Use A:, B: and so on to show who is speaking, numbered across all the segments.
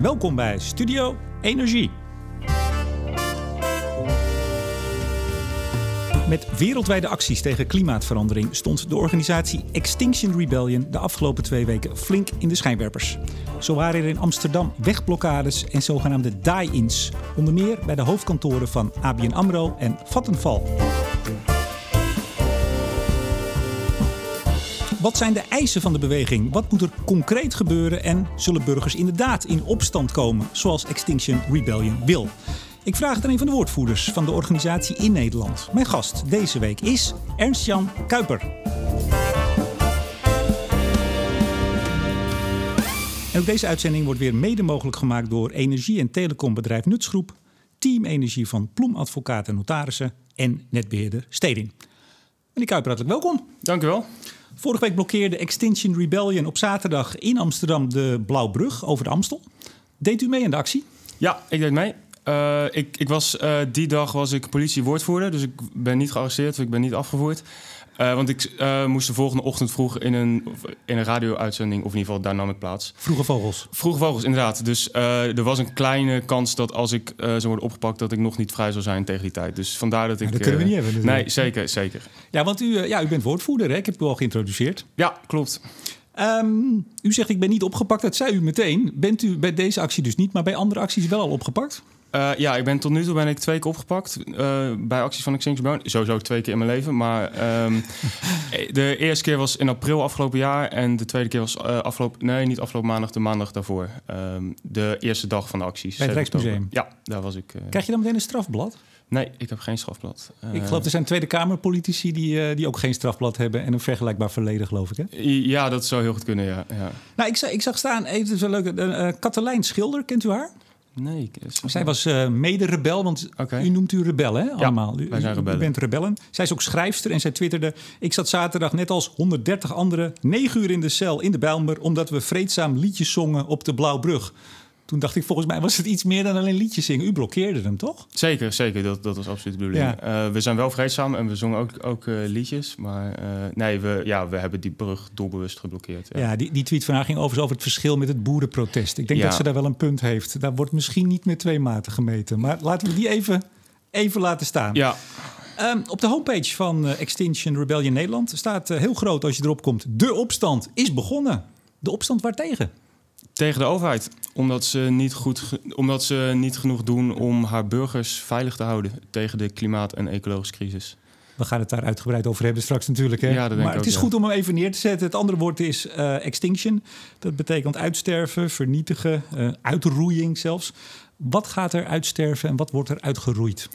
A: Welkom bij Studio Energie. Met wereldwijde acties tegen klimaatverandering stond de organisatie Extinction Rebellion de afgelopen twee weken flink in de schijnwerpers. Zo waren er in Amsterdam wegblokkades en zogenaamde die-ins, onder meer bij de hoofdkantoren van ABN AMRO en Vattenfall. Wat zijn de eisen van de beweging? Wat moet er concreet gebeuren? En zullen burgers inderdaad in opstand komen, zoals Extinction Rebellion wil? Ik vraag het aan een van de woordvoerders van de organisatie in Nederland. Mijn gast deze week is Ernst-Jan Kuiper. En ook deze uitzending wordt weer mede mogelijk gemaakt door energie- en telecombedrijf Nutsgroep, Team Energie van Ploem Advocaten en Notarissen en netbeheerder Steding. Meneer Kuiper, hartelijk welkom.
B: Dank u wel.
A: Vorige week blokkeerde Extinction Rebellion op zaterdag in Amsterdam de Blauwbrug over de Amstel. Deed u mee aan de actie?
B: Ja, ik deed mee. Uh, ik, ik was, uh, die dag was ik politiewoordvoerder, dus ik ben niet gearresteerd, ik ben niet afgevoerd. Uh, want ik moest de volgende ochtend vroeg in een, in een radio-uitzending, of in ieder geval daar nam ik plaats.
A: Vroege vogels?
B: Vroege vogels, inderdaad. Dus er was een kleine kans dat als ik zou worden opgepakt, dat ik nog niet vrij zou zijn tegen die tijd. Dus vandaar dat ik...
A: dat kunnen we niet hebben natuurlijk.
B: Nee, zeker, zeker.
A: Ja, want u, ja, u bent woordvoerder, hè? Ik heb u al geïntroduceerd.
B: Ja, klopt.
A: Um, u zegt ik ben niet opgepakt, dat zei u meteen. Bent u bij deze actie dus niet, maar bij andere acties wel al opgepakt?
B: Uh, ja, ik ben tot nu toe ben ik twee keer opgepakt uh, bij acties van Extinction Rebellion. Sowieso twee keer in mijn leven, maar um, de eerste keer was in april afgelopen jaar en de tweede keer was uh, afgelopen, nee, niet afgelopen maandag, de maandag daarvoor. Um, de eerste dag van de acties.
A: Bij het Rijksmuseum?
B: Ja, daar was ik.
A: Krijg je dan meteen een strafblad?
B: Nee, ik heb geen strafblad.
A: ik geloof er zijn Tweede Kamerpolitici die, die ook geen strafblad hebben en een vergelijkbaar verleden, geloof ik. Hè?
B: Ja, dat zou heel goed kunnen, ja. ja.
A: Nou, ik, ik zag staan, even zo leuk, uh, Katelijn Schilder, kent u haar?
B: Nee.
A: Zij was uh, mede-rebel, want
B: okay.
A: u noemt u rebel, hè? Allemaal.
B: Ja, wij zijn rebellen.
A: U bent rebellen. Zij is ook schrijfster en zij twitterde... Ik zat zaterdag net als 130 anderen negen uur in de cel in de Bijlmer... omdat we vreedzaam liedjes zongen op de Blauwbrug. Toen dacht ik, volgens mij was het iets meer dan alleen liedjes zingen. U blokkeerde hem, toch?
B: Zeker, zeker. Dat, dat was absoluut de bedoeling. Ja. Uh, we zijn wel vreedzaam en we zongen ook, ook uh, liedjes. Maar uh, nee, we, ja, we hebben die brug doelbewust geblokkeerd.
A: Ja, ja die, die tweet van haar ging overigens over het verschil met het boerenprotest. Ik denk ja. dat ze daar wel een punt heeft. Daar wordt misschien niet met twee maten gemeten. Maar laten we die even, even laten staan.
B: Ja.
A: Um, op de homepage van Extinction Rebellion Nederland staat heel groot als je erop komt... de opstand is begonnen. De opstand waartegen?
B: Tegen de overheid. Omdat ze, niet goed, omdat ze niet genoeg doen om haar burgers veilig te houden tegen de klimaat- en ecologische crisis.
A: We gaan het daar uitgebreid over hebben straks natuurlijk. Hè?
B: Ja,
A: maar het
B: ook,
A: is
B: ja.
A: goed om hem even neer te zetten. Het andere woord is uh, extinction. Dat betekent uitsterven, vernietigen, uh, uitroeiing zelfs. Wat gaat er uitsterven en wat wordt er uitgeroeid?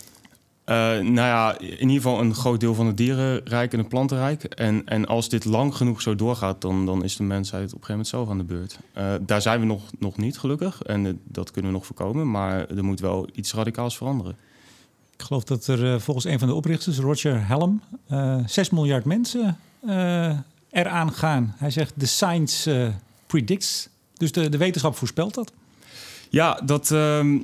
B: Uh, nou ja, in ieder geval een groot deel van het dierenrijk en het plantenrijk. En, en als dit lang genoeg zo doorgaat, dan, dan is de mensheid op een gegeven moment zelf aan de beurt. Uh, daar zijn we nog, nog niet, gelukkig. En uh, dat kunnen we nog voorkomen. Maar er moet wel iets radicaals veranderen.
A: Ik geloof dat er volgens een van de oprichters, Roger Hallam, 6 miljard mensen eraan gaan. Hij zegt, the science predicts. Dus de, de wetenschap voorspelt dat.
B: Ja, dat... Um,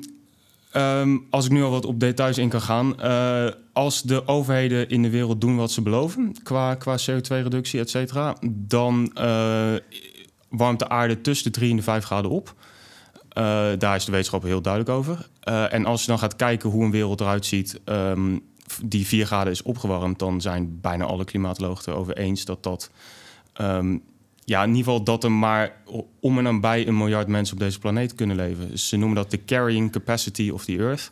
B: Um, als ik nu al wat op details in kan gaan. Uh, als de overheden in de wereld doen wat ze beloven, qua, qua CO2-reductie, et cetera, dan uh, warmt de aarde tussen de 3 en de 5 graden op. Uh, daar is de wetenschap heel duidelijk over. en als je dan gaat kijken hoe een wereld eruit ziet um, die 4 graden is opgewarmd, dan zijn bijna alle klimatologen erover eens dat dat. Um, ja, in ieder geval dat er maar om en nabij een miljard mensen op deze planeet kunnen leven. Dus ze noemen dat de carrying capacity of the Earth.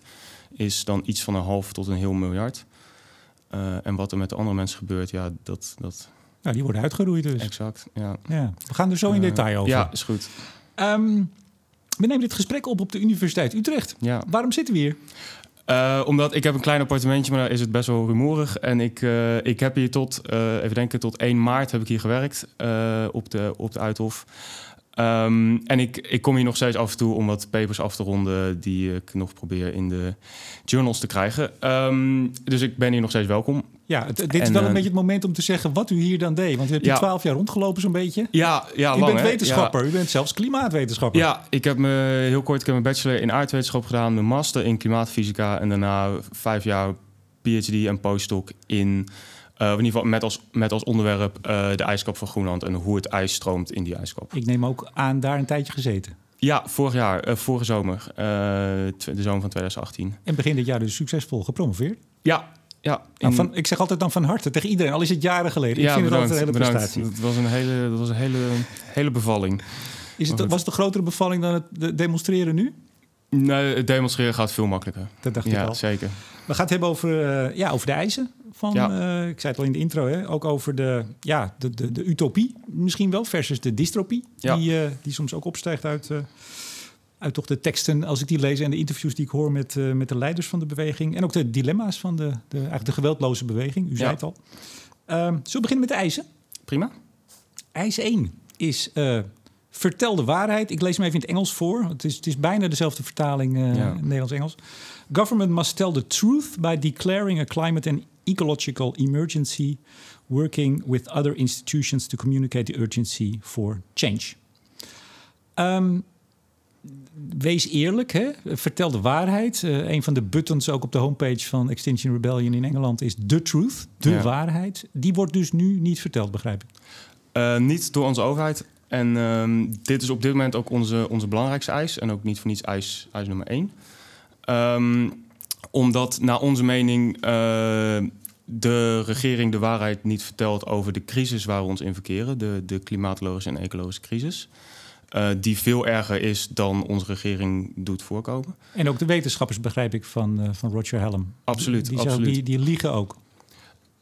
B: Is dan iets van een half tot een heel miljard. Uh, en wat er met de andere mensen gebeurt, ja, dat... dat...
A: Ja, die worden uitgeroeid dus.
B: Exact, ja.
A: ja. We gaan er zo in detail over.
B: Ja, is goed.
A: Um, we nemen dit gesprek op op de Universiteit Utrecht.
B: Ja.
A: Waarom zitten we hier?
B: Uh, omdat ik heb een klein appartementje, maar is het best wel rumoerig. En ik, uh, ik heb hier tot, uh, even denken, tot 1 maart heb ik hier gewerkt op, de, op de Uithof. Um, en ik, ik kom hier nog steeds af en toe om wat papers af te ronden die ik nog probeer in de journals te krijgen. Um, dus ik ben hier nog steeds welkom.
A: Ja, het, dit is wel een beetje het moment om te zeggen wat u hier dan deed. Want u hebt hier twaalf ja. jaar rondgelopen zo'n beetje.
B: Ja, ja
A: U
B: lang,
A: bent wetenschapper,
B: Ja.
A: u bent zelfs klimaatwetenschapper.
B: Ja, ik heb me heel kort ik heb mijn bachelor in aardwetenschap gedaan, mijn master in klimaatfysica en daarna vijf jaar PhD en postdoc in, uh, in ieder geval met als, met als onderwerp uh, de ijskap van Groenland en hoe het ijs stroomt in die ijskap.
A: Ik neem ook aan daar een tijdje gezeten.
B: Ja, vorig jaar, eh, vorige zomer. eh, de zomer van 2018.
A: En begin dit jaar dus succesvol gepromoveerd.
B: Ja, ja.
A: Nou, van, ik zeg altijd dan van harte tegen iedereen, al is het jaren geleden.
B: ja,
A: ik vind
B: bedankt,
A: het altijd een hele
B: bedankt.
A: prestatie.
B: Dat was een hele, dat was een hele, hele bevalling.
A: Is het, was het een grotere bevalling dan het de- demonstreren nu?
B: Nee, het demonstreren gaat veel makkelijker.
A: Dat dacht ik
B: Ja,
A: al.
B: zeker.
A: We gaan het hebben over, eh, ja, over de eisen. Van,
B: Ja.
A: eh, ik zei het al in de intro, hè? ook over de, ja, de, de, de utopie misschien wel versus de dystropie.
B: Ja.
A: Die, eh, die soms ook opstijgt uit, uit toch de teksten als ik die lees en de interviews die ik hoor met, met de leiders van de beweging. En ook de dilemma's van de, de, eigenlijk de geweldloze beweging. U zei het al. Ehm, zullen we beginnen met de eisen?
B: Prima.
A: Eis 1 is vertel de waarheid. Ik lees hem even in het Engels voor. Het is, het is bijna dezelfde vertaling eh
B: Ja.
A: Nederlands-Engels. Government must tell the truth by declaring a climate and ecological emergency, working with other institutions to communicate the urgency for change. Ehm, wees eerlijk, hè? vertel de waarheid. Eh, een van de buttons ook op de homepage van Extinction Rebellion in Engeland is the truth, de
B: Ja.
A: waarheid. Die wordt dus nu niet verteld, begrijp ik.
B: Eh, niet door onze overheid. En ehm, dit is op dit moment ook onze, onze belangrijkste eis. En ook niet voor niets eis, eis nummer één. Ehm, omdat naar onze mening eh, de regering de waarheid niet vertelt over de crisis waar we ons in verkeren. De, de klimatologische en ecologische crisis. Eh, die veel erger is dan onze regering doet voorkomen.
A: En ook de wetenschappers, begrijp ik, van, eh, van Roger Hallam.
B: Absoluut,
A: Die,
B: absoluut.
A: die, die liegen ook.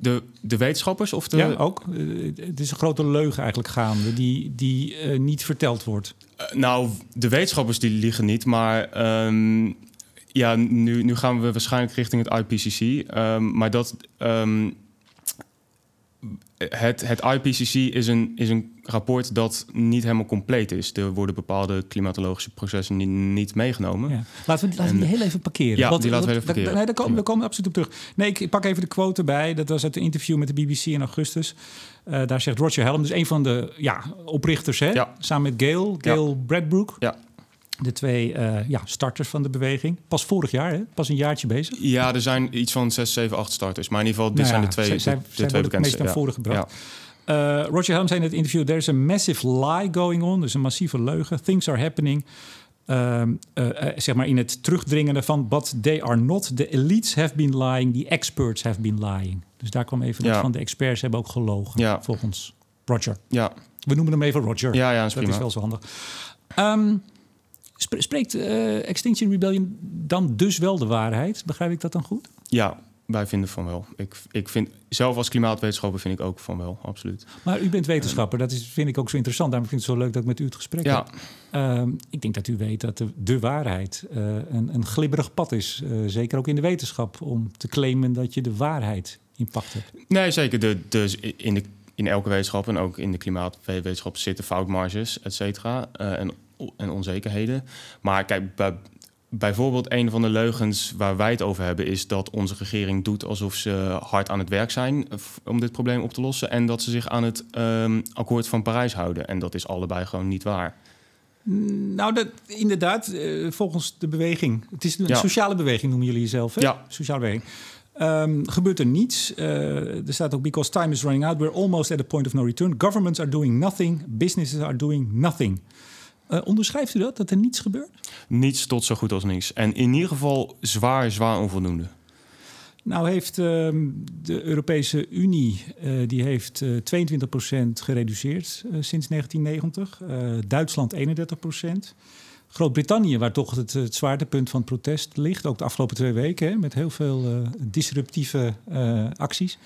B: De, de wetenschappers of de...
A: ja, ook. Eh, het is een grote leugen eigenlijk gaande, die, die eh, niet verteld wordt.
B: Eh, nou, de wetenschappers die liegen niet, maar ehm, ja, nu, nu gaan we waarschijnlijk richting het IPCC. ehm, maar dat ehm, het, het IPCC is een, is een rapport dat niet helemaal compleet is. Er worden bepaalde klimatologische processen niet, niet meegenomen.
A: Ja. Laten we, laten we
B: En-
A: die heel even parkeren.
B: Ja, die laten we even parkeren.
A: Nee, daar komen, daar komen we absoluut op terug. Nee, ik, pak even de quote erbij. Dat was uit een interview met de BBC in augustus. Eh, daar zegt Roger Hallam, dus een van de ja, oprichters, hè?
B: Ja.
A: samen met Gail, Gail Bradbrook.
B: Ja.
A: De twee eh, ja, starters van de beweging. Pas vorig jaar, hè? pas een jaartje bezig.
B: Ja, er zijn iets van 6, 7, 8 starters. Maar in ieder geval, dit
A: Nou
B: zijn de twee,
A: zij-
B: de, de
A: zij
B: twee bekendste.
A: meest naar
B: ja.
A: voren gebracht. Uh, Roger Helm zei in het interview: There's a massive lie going on. Dus een massieve leugen. Things are happening. Uh, uh, zeg maar in het terugdringen van. But they are not. The elites have been lying. The experts have been lying. Dus daar kwam even
B: Ja.
A: van de experts hebben ook gelogen.
B: Ja.
A: Volgens Roger.
B: Ja.
A: We noemen hem even Roger.
B: Ja, ja, dat is
A: dat is wel zo handig. Ehm, spreekt eh, Extinction Rebellion dan dus wel de waarheid? Begrijp ik dat dan goed?
B: Ja, wij vinden van wel. Ik, ik vind, zelf als klimaatwetenschapper vind ik ook van wel, absoluut.
A: Maar u bent wetenschapper, dat is, vind ik ook zo interessant. Daarom vind ik het zo leuk dat ik met u het gesprek
B: Ja.
A: heb. Ehm, ik denk dat u weet dat de, de waarheid eh, een, een glibberig pad is. eh, zeker ook in de wetenschap, om te claimen dat je de waarheid in pacht hebt.
B: Nee, zeker. De, dus in, de, in elke wetenschap en ook in de klimaatwetenschap zitten foutmarges, et cetera, en, en onzekerheden. Maar kijk, bij, bijvoorbeeld een van de leugens waar wij het over hebben... is dat onze regering doet alsof ze hard aan het werk zijn... eh, om dit probleem op te lossen... en dat ze zich aan het ehm, akkoord van Parijs houden. En dat is allebei gewoon niet waar.
A: Nou, dat, inderdaad, eh, volgens de beweging. Het is een
B: Ja.
A: sociale beweging, noemen jullie jezelf. Hè?
B: Ja.
A: Sociale beweging. Ehm, gebeurt er niets. Eh, er staat ook, because time is running out, we're almost at a point of no return. Governments are doing nothing, businesses are doing nothing. Eh, onderschrijft u dat, dat er niets gebeurt?
B: Niets tot zo goed als niets. En in ieder geval zwaar, zwaar onvoldoende.
A: Nou heeft ehm, de Europese Unie eh, die heeft eh 22% gereduceerd eh, sinds 1990. Eh, Duitsland 31%. Groot-Brittannië, waar toch het, het zwaartepunt van het protest ligt, ook de afgelopen twee weken, hè, met heel veel disruptieve acties.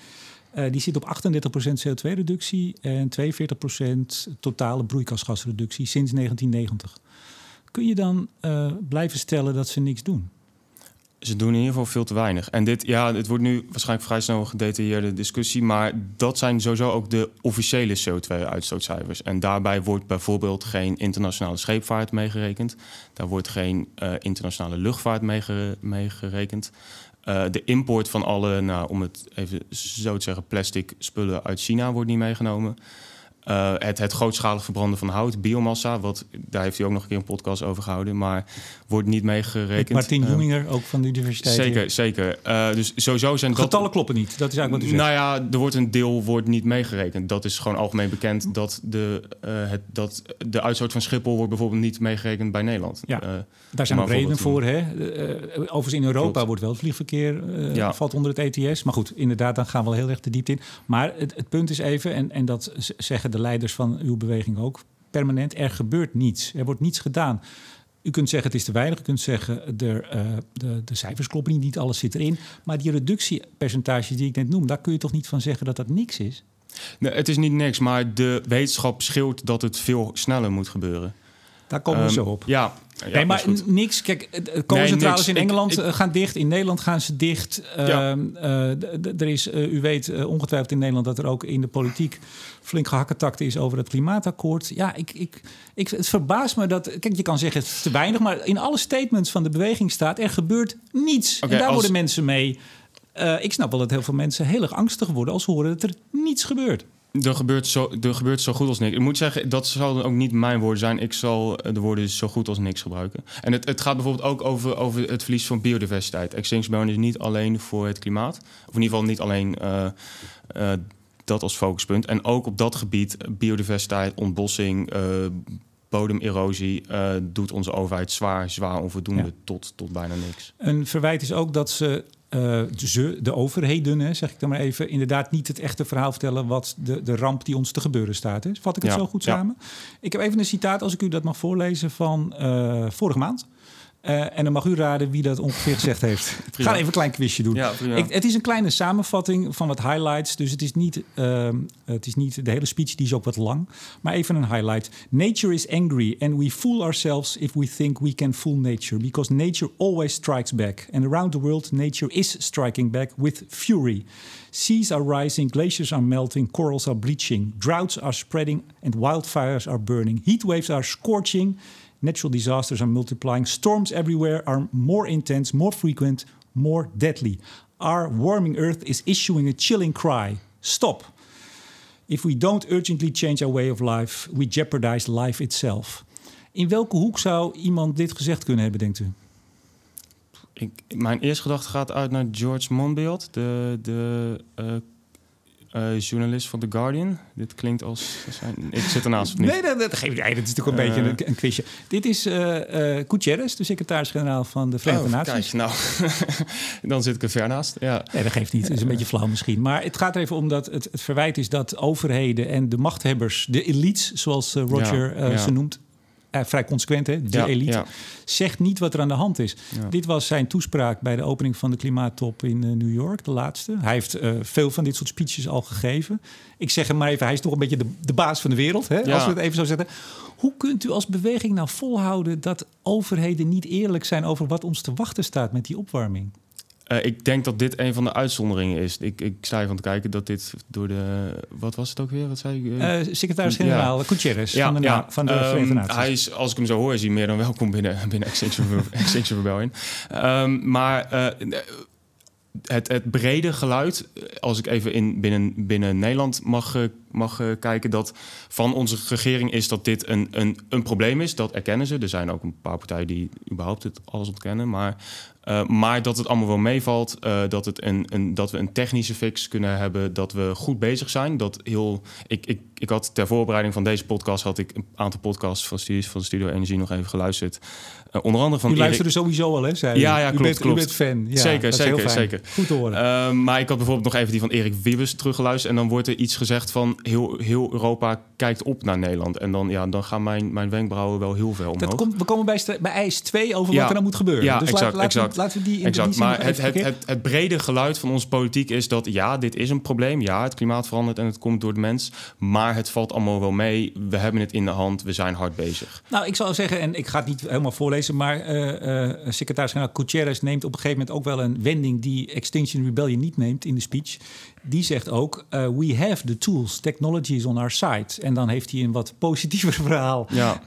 A: Eh, die zit op 38% CO2-reductie en 42% totale broeikasgasreductie sinds 1990. Kun je dan eh, blijven stellen dat ze niks doen?
B: Ze doen in ieder geval veel te weinig. En dit, ja, het wordt nu waarschijnlijk vrij snel een gedetailleerde discussie, maar dat zijn sowieso ook de officiële CO2-uitstootcijfers. En daarbij wordt bijvoorbeeld geen internationale scheepvaart meegerekend. Daar wordt geen eh, internationale luchtvaart meegere- meegerekend. Eh, de import van alle, nou, om het even zo te zeggen, plastic spullen uit China wordt niet meegenomen. Uh, het, het grootschalig verbranden van hout, biomassa, wat, daar heeft hij ook nog een keer een podcast over gehouden, maar wordt niet meegerekend.
A: Martin uh, Joeninger, ook van de universiteit.
B: Zeker,
A: hier.
B: zeker. Uh, dus sowieso zijn
A: Getallen
B: dat...
A: kloppen niet, dat is eigenlijk wat u
B: zegt. Nou ja, er wordt een deel wordt niet meegerekend. Dat is gewoon algemeen bekend dat de, het, dat de uitstoot van Schiphol wordt bijvoorbeeld niet meegerekend bij Nederland.
A: Ja, daar zijn redenen voor. Hè? overigens in Europa Klopt. wordt wel het vliegverkeer, ja. valt onder het ETS. Maar goed, inderdaad, dan gaan we wel heel erg de diepte in. Maar het, het punt is even, en, en dat zeggen de leiders van uw beweging ook permanent, er gebeurt niets. Er wordt niets gedaan. U kunt zeggen het is te weinig. U kunt zeggen er, uh, de, de cijfers kloppen niet, niet alles zit erin. Maar die reductiepercentages die ik net noem, daar kun je toch niet van zeggen dat dat niks is?
B: Nee, het is niet niks, maar de wetenschap schreeuwt dat het veel sneller moet gebeuren.
A: Daar komen we um, zo op.
B: Ja, ja,
A: nee, maar niks. Kijk, kolencentrales nee, in Engeland ik, ik, gaan dicht. In Nederland gaan ze dicht. Ja. Uh, uh, er is, uh, u weet ongetwijfeld in Nederland dat er ook in de politiek flink gehakketakt is over het klimaatakkoord. Ja, ik, ik, ik, het verbaast me dat. Kijk, je kan zeggen het is te weinig, maar in alle statements van de beweging staat er gebeurt niets. Okay, en daar als... worden mensen mee. ik snap wel dat heel veel mensen heel erg angstig worden als ze horen dat er niets gebeurt.
B: Er gebeurt, zo, er gebeurt zo goed als niks. Ik moet zeggen, dat zal dan ook niet mijn woorden zijn. Ik zal de woorden zo goed als niks gebruiken. En het, het gaat bijvoorbeeld ook over, over het verlies van biodiversiteit. Extinction is niet alleen voor het klimaat. Of in ieder geval niet alleen uh, uh, dat als focuspunt. En ook op dat gebied, biodiversiteit, ontbossing, uh, bodemerosie... doet onze overheid zwaar, zwaar onvoldoende ja. tot, tot bijna niks.
A: Een verwijt is ook dat ze uh, ze, de overheden, hè, zeg ik dan maar even, inderdaad niet het echte verhaal vertellen wat de, de ramp die ons te gebeuren staat. Hè. Vat ik het
B: ja,
A: zo goed samen? Ik heb even een citaat, als ik u dat mag voorlezen, van uh, vorige maand. Uh, en dan mag u raden wie dat ongeveer gezegd heeft. Gaan even een klein quizje doen.
B: Ja,
A: ik, het is een kleine samenvatting van wat highlights. Dus het is, niet, uh, het is niet de hele speech, die is ook wat lang. Maar even een highlight. Nature is angry and we fool ourselves if we think we can fool nature. Because nature always strikes back. And around the world nature is striking back with fury. Seas are rising, glaciers are melting, corals are bleaching. Droughts are spreading and wildfires are burning. Heat waves are scorching. Natural disasters are multiplying. Storms everywhere are more intense, more frequent, more deadly. Our warming Earth is issuing a chilling cry Stop! If we don't urgently change our way of life, we jeopardize life itself. In welke hoek zou iemand dit gezegd kunnen hebben, denkt u?
B: Mijn eerste gedachte gaat uit naar George Monbiot, de, de uh, uh, journalist van The Guardian. Dit klinkt als... Ik zit ernaast of niet?
A: Nee, dat, dat geeft niet. Dat is natuurlijk een uh, beetje een, een, quizje. Dit is uh, Gutierrez, de secretaris-generaal van de Verenigde
B: oh,
A: Naties.
B: Kijk, nou, dan zit ik er ver naast. Ja.
A: Nee, dat geeft niet. Het is een beetje flauw misschien. Maar het gaat er even om dat het, het verwijt is dat overheden en de machthebbers, de elites, zoals Roger ja, ja. ze noemt, uh, vrij consequent, hè? de
B: ja,
A: elite,
B: ja.
A: zegt niet wat er aan de hand is.
B: Ja.
A: Dit was zijn toespraak bij de opening van de klimaattop in uh, New York, de laatste. Hij heeft uh, veel van dit soort speeches al gegeven. Ik zeg hem maar even, hij is toch een beetje de, de baas van de wereld, hè? als we het even zo zeggen. Hoe kunt u als beweging nou volhouden dat overheden niet eerlijk zijn over wat ons te wachten staat met die opwarming?
B: Uh, ik denk dat dit een van de uitzonderingen is. Ik, ik sta van te kijken dat dit door de... Wat was het ook weer? Wat zei ik?
A: Uh, Secretaris-generaal ja. Gutierrez
B: ja,
A: van de,
B: ja.
A: van de um, Verenigde Naties.
B: Hij is, als ik hem zo hoor, is hij meer dan welkom binnen, binnen Extinction, Rebellion. Um, maar... Uh, het, het brede geluid, als ik even in, binnen, binnen Nederland mag, mag kijken, dat van onze regering is dat dit een, een, een probleem is. Dat erkennen ze. Er zijn ook een paar partijen die überhaupt het alles ontkennen. Maar, uh, maar dat het allemaal wel meevalt. Uh, dat, het een, een, dat we een technische fix kunnen hebben. Dat we goed bezig zijn. Dat heel, ik, ik, ik had ter voorbereiding van deze podcast had ik een aantal podcasts van van Studio Energie nog even geluisterd. Uh, onder andere van
A: U luisterde Erik... sowieso al, hè? Zei
B: ja, ja,
A: u
B: klopt,
A: bent,
B: klopt.
A: U bent fan. Ja,
B: zeker, zeker, zeker.
A: Goed te horen.
B: Uh, maar ik had bijvoorbeeld nog even die van Erik Wiebes teruggeluisterd. En dan wordt er iets gezegd van heel, heel Europa kijkt op naar Nederland. En dan, ja, dan gaan mijn, mijn wenkbrauwen wel heel veel omhoog.
A: Dat komt, we komen bij, bij eis 2 over
B: ja.
A: wat er dan moet gebeuren.
B: Ja,
A: dus
B: exact.
A: We, laten we die in
B: exact.
A: Die
B: maar het, het, het, het brede geluid van onze politiek is dat ja, dit is een probleem. Ja, het klimaat verandert en het komt door de mens. Maar het valt allemaal wel mee. We hebben het in de hand. We zijn hard bezig.
A: Nou, ik zou zeggen, en ik ga het niet helemaal voorlezen, maar uh, uh, secretaris-generaal Gutierrez neemt op een gegeven moment ook wel een wending die Extinction Rebellion niet neemt in de speech. Die zegt ook: uh, We have the tools, technology is on our side. En dan heeft hij een wat positiever verhaal
B: ja.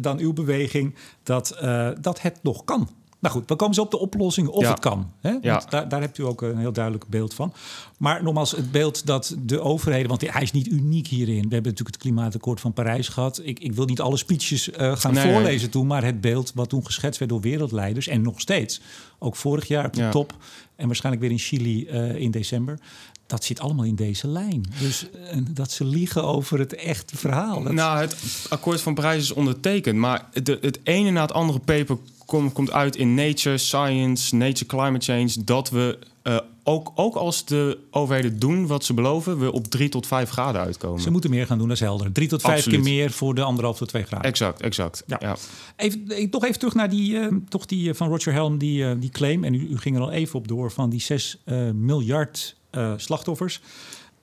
A: dan uw beweging, dat, dat het nog kan. Nou goed, we komen zo op de oplossing of
B: Ja.
A: het kan. Hè? Want
B: Ja.
A: daar, daar hebt u ook een heel duidelijk beeld van. Maar nogmaals, het beeld dat de overheden... want hij is niet uniek hierin. We hebben natuurlijk het klimaatakkoord van Parijs gehad. Ik, ik wil niet alle speeches eh, gaan
B: Nee, nee.
A: voorlezen toen... maar het beeld wat toen geschetst werd door wereldleiders... en nog steeds, ook vorig jaar op de
B: Ja.
A: top... en waarschijnlijk weer in Chili eh, in december... dat zit allemaal in deze lijn. Dus eh, dat ze liegen over het echte verhaal. Dat,
B: Nou, het akkoord van Parijs is ondertekend, maar de, het ene na het andere paper kom- komt uit in Nature, Science, Nature Climate Change, dat we eh, ook, ook als de overheden doen wat ze beloven, we op 3 tot 5 graden uitkomen.
A: Ze moeten meer gaan doen, dat is helder. Drie tot vijf
B: Absoluut.
A: keer meer voor de anderhalf tot twee graden.
B: Exact, exact.
A: Ja.
B: Ja.
A: Even, eh, toch even terug naar die, eh, toch die van Roger Helm, die, die claim. En u, u ging er al even op door van die 6 eh, miljard slachtoffers.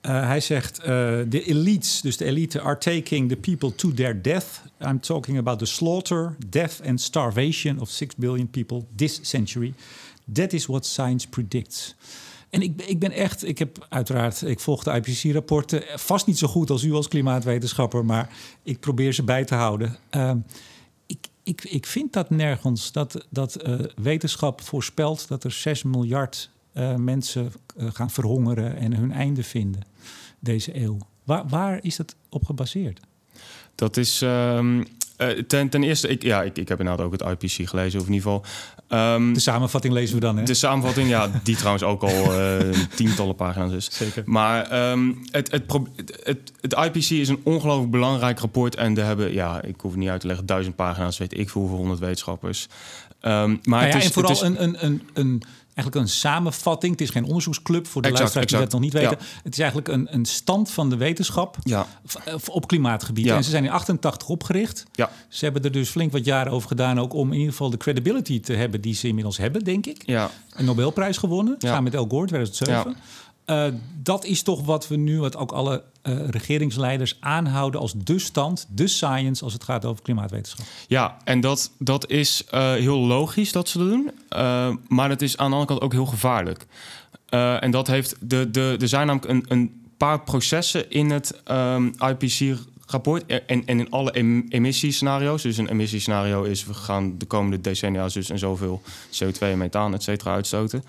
A: Eh, hij zegt, eh, de elites, dus de elite, are taking the people to their death. I'm talking about the slaughter, death and starvation of 6 billion people this century. That is what science predicts. En ik, ik ben echt, ik heb uiteraard, ik volg de IPCC-rapporten. Vast niet zo goed als u als klimaatwetenschapper, maar ik probeer ze bij te houden. Ehm, ik, ik, ik vind dat nergens dat, dat eh, wetenschap voorspelt dat er 6 miljard eh, mensen eh, gaan verhongeren en hun einde vinden deze eeuw. Waar, waar is dat op gebaseerd?
B: Dat is ehm, eh, ten, ten eerste, ik, ja, ik, ik heb inderdaad ook het IPC gelezen, of in ieder geval. ehm,
A: De samenvatting lezen we dan, hè?
B: de samenvatting, ja, die trouwens ook al eh, tientallen pagina's is.
A: Zeker.
B: Maar ehm, het, het, het, het IPC is een ongelooflijk belangrijk rapport. En er hebben, ja, ik hoef het niet uit te leggen, duizend pagina's, weet ik veel hoeveel honderd wetenschappers. Maar
A: Nou ja,
B: het is,
A: en vooral
B: het is,
A: een, een, een, een, eigenlijk een samenvatting. Het is geen onderzoeksclub voor de
B: Exact,
A: luisteraars die dat nog niet weten. Het is eigenlijk een, een stand van de wetenschap
B: Ja,
A: eh, op klimaatgebied.
B: Ja.
A: En ze zijn in 88 opgericht.
B: ja,
A: Ze hebben er dus flink wat jaren over gedaan... ook om in ieder geval de credibility te hebben die ze inmiddels hebben, denk ik.
B: ja.
A: Een Nobelprijs gewonnen,
B: Ja.
A: samen met El Gore 2007. Eh, dat is toch wat we nu, wat ook alle eh, regeringsleiders aanhouden als de stand, de science, als het gaat over klimaatwetenschap.
B: Ja, en dat, dat is eh, heel logisch dat ze doen. Eh, maar het is aan de andere kant ook heel gevaarlijk. En dat heeft. De, de, er zijn namelijk een, een paar processen in het ehm, IPC-rapport. En, en in alle em- emissiescenario's. Dus een emissiescenario is: we gaan de komende decennia dus en zoveel CO2 en methaan, et cetera, uitstoten.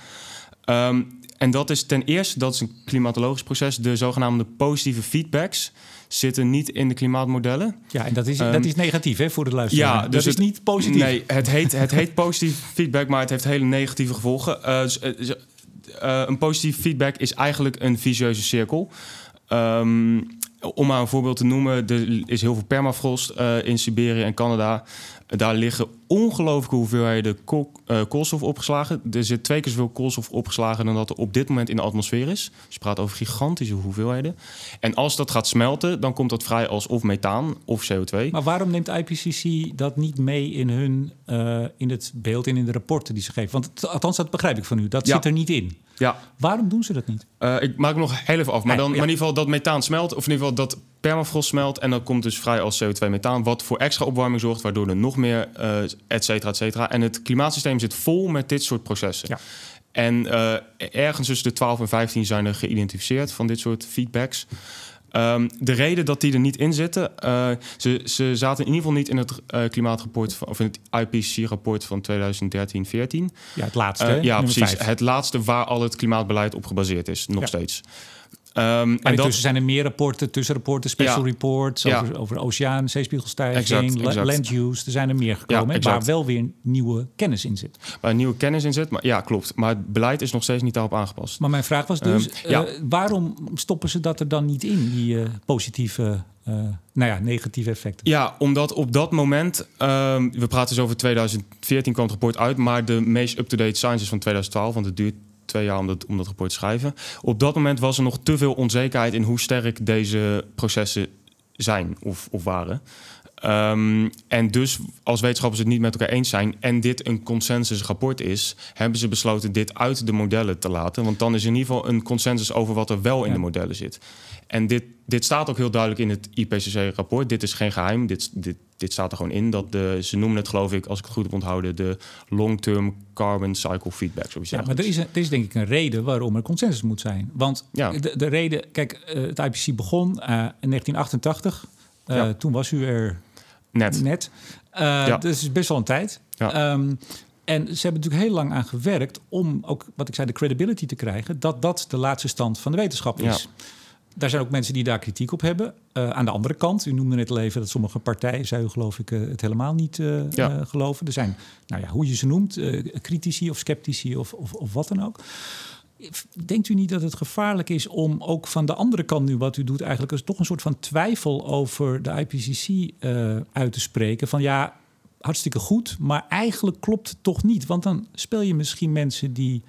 B: Ehm, en dat is ten eerste, dat is een klimatologisch proces. De zogenaamde positieve feedbacks zitten niet in de klimaatmodellen.
A: Ja, en dat is,
B: Ehm,
A: dat is negatief hè, voor de luisteraar.
B: Ja,
A: dat
B: dus
A: is
B: het-
A: niet positief.
B: Nee, het heet, het heet positief feedback, maar het heeft hele negatieve gevolgen. Eh, dus, eh, eh, een positief feedback is eigenlijk een vicieuze cirkel. Ehm, om maar een voorbeeld te noemen, er is heel veel permafrost eh, in Siberië en Canada. Daar liggen ongelooflijke hoeveelheden kool- eh, koolstof opgeslagen. Er zit twee keer zoveel koolstof opgeslagen dan dat er op dit moment in de atmosfeer is. Dus je praat over gigantische hoeveelheden. En als dat gaat smelten, dan komt dat vrij als of methaan of CO2.
A: Maar waarom neemt IPCC dat niet mee in, hun, eh, in het beeld en in de rapporten die ze geven? Want althans, dat begrijp ik van u. Dat
B: Ja.
A: zit er niet in.
B: Ja,
A: Waarom doen ze dat niet?
B: Eh, ik maak hem nog heel even af. Maar,
A: Nee,
B: dan,
A: ja.
B: maar in ieder geval dat methaan smelt. Of in ieder geval dat permafrost smelt. En dan komt dus vrij als CO2 methaan. Wat voor extra opwarming zorgt. Waardoor er nog meer, eh et cetera, et cetera. En het klimaatsysteem zit vol met dit soort processen.
A: Ja.
B: En eh, ergens tussen de 12 en 15 zijn er geïdentificeerd van dit soort feedbacks. Ehm, de reden dat die er niet in zitten, eh, ze, ze zaten in ieder geval niet in het eh, klimaatrapport van, of in het IPCC-rapport van 2013-14.
A: Ja, het laatste.
B: Eh, ja, precies. Het laatste waar al het klimaatbeleid op gebaseerd is, nog
A: Ja.
B: steeds.
A: Maar
B: en dat,
A: zijn er meer rapporten, tussenrapporten, special
B: Ja.
A: reports
B: Ja.
A: over, over oceaan, zeespiegelstijging,
B: Exact,
A: land use. Er zijn er meer gekomen,
B: Ja,
A: waar wel weer nieuwe kennis in zit.
B: waar nieuwe kennis in zit. Maar ja, klopt. Maar het beleid is nog steeds niet daarop aangepast.
A: Maar mijn vraag was dus,
B: Ehm, ja.
A: eh, waarom stoppen ze dat er dan niet in, die eh, positieve, eh, nou ja, negatieve effecten?
B: Ja, omdat op dat moment, ehm, we praten dus over 2014 kwam het rapport uit, maar de meest up-to-date science is van 2012, want het duurt twee jaar om dat, om dat rapport te schrijven. Op dat moment was er nog te veel onzekerheid in hoe sterk deze processen zijn of, of waren. Ehm, en dus als wetenschappers het niet met elkaar eens zijn en dit een consensusrapport is, hebben ze besloten dit uit de modellen te laten. Want dan is in ieder geval een consensus over wat er wel in
A: Ja.
B: de modellen zit. En dit, dit staat ook heel duidelijk in het IPCC-rapport. Dit is geen geheim. Dit, dit, dit staat er gewoon in. Dat de, ze noemen het, geloof ik, als ik het goed heb onthouden, de long-term carbon cycle feedback. Zoiets
A: Ja, maar er is, er is denk ik een reden waarom er consensus moet zijn. Want
B: Ja.
A: de, de reden, kijk, eh, het IPCC begon eh, in 1988. Eh,
B: Ja.
A: Toen was u er
B: Net.
A: net.
B: Ja.
A: Dus is best wel een tijd.
B: Ja.
A: Ehm, En ze hebben natuurlijk heel lang aan gewerkt om ook, wat ik zei, de credibility te krijgen, dat dat de laatste stand van de wetenschap is. Daar zijn ook mensen die daar kritiek op hebben. Uh, aan de andere kant, u noemde net al even dat sommige partijen, u geloof ik, uh, het helemaal niet uh, ja. geloven. Er zijn, nou ja, hoe je ze noemt, critici of sceptici of, of, of wat dan ook. Denkt u niet dat het gevaarlijk is om ook van de andere kant nu wat u doet, eigenlijk is toch een soort van twijfel over de IPCC uit te spreken? Van ja, hartstikke goed, maar eigenlijk klopt het toch niet. Want dan speel je misschien mensen die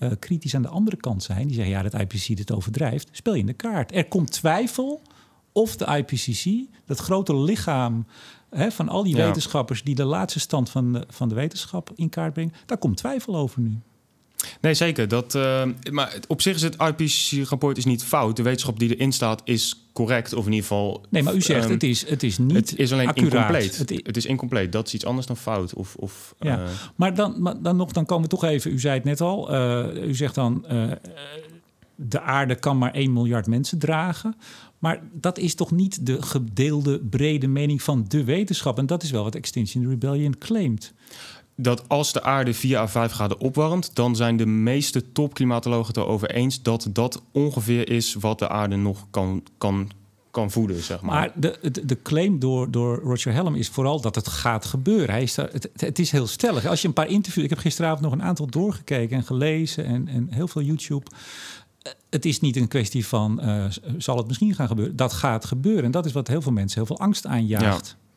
A: uh, kritisch aan de andere kant zijn, die zeggen ja, dat IPCC dit overdrijft, speel je in de kaart. Er komt twijfel of de IPCC, dat grote lichaam hè, van al die ja. wetenschappers die de laatste stand van de, van de wetenschap in kaart brengt, daar komt twijfel over nu.
B: Nee, zeker. Dat, uh, maar op zich is het IPCC-rapport is niet fout. De wetenschap die erin staat is correct, of in ieder geval...
A: Nee, maar u zegt um, het, is, het is niet
B: Het is alleen
A: accuraat.
B: incompleet. Het, het, is incompleet. Dat is iets anders dan fout. Of, of,
A: ja. Uh, maar, dan, maar dan nog, dan komen we toch even... U zei het net al. Uh, u zegt dan... de aarde kan maar 1 miljard mensen dragen. Maar dat is toch niet de gedeelde brede mening van de wetenschap. En dat is wel wat Extinction Rebellion claimt
B: dat als de aarde 4 à 5 graden opwarmt, dan zijn de meeste topklimatologen het erover eens dat dat ongeveer is wat de aarde nog kan, kan, kan voeden. Zeg maar.
A: maar de, de, de claim door, door Roger Helm is vooral dat het gaat gebeuren. Hij is daar, het, het is heel stellig. Als je een paar interviews. Ik heb gisteravond nog een aantal doorgekeken en gelezen en, en heel veel YouTube het is niet een kwestie van uh, zal het misschien gaan gebeuren. Dat gaat gebeuren. En dat is wat heel veel mensen heel veel angst aanjaagt.
B: Ja.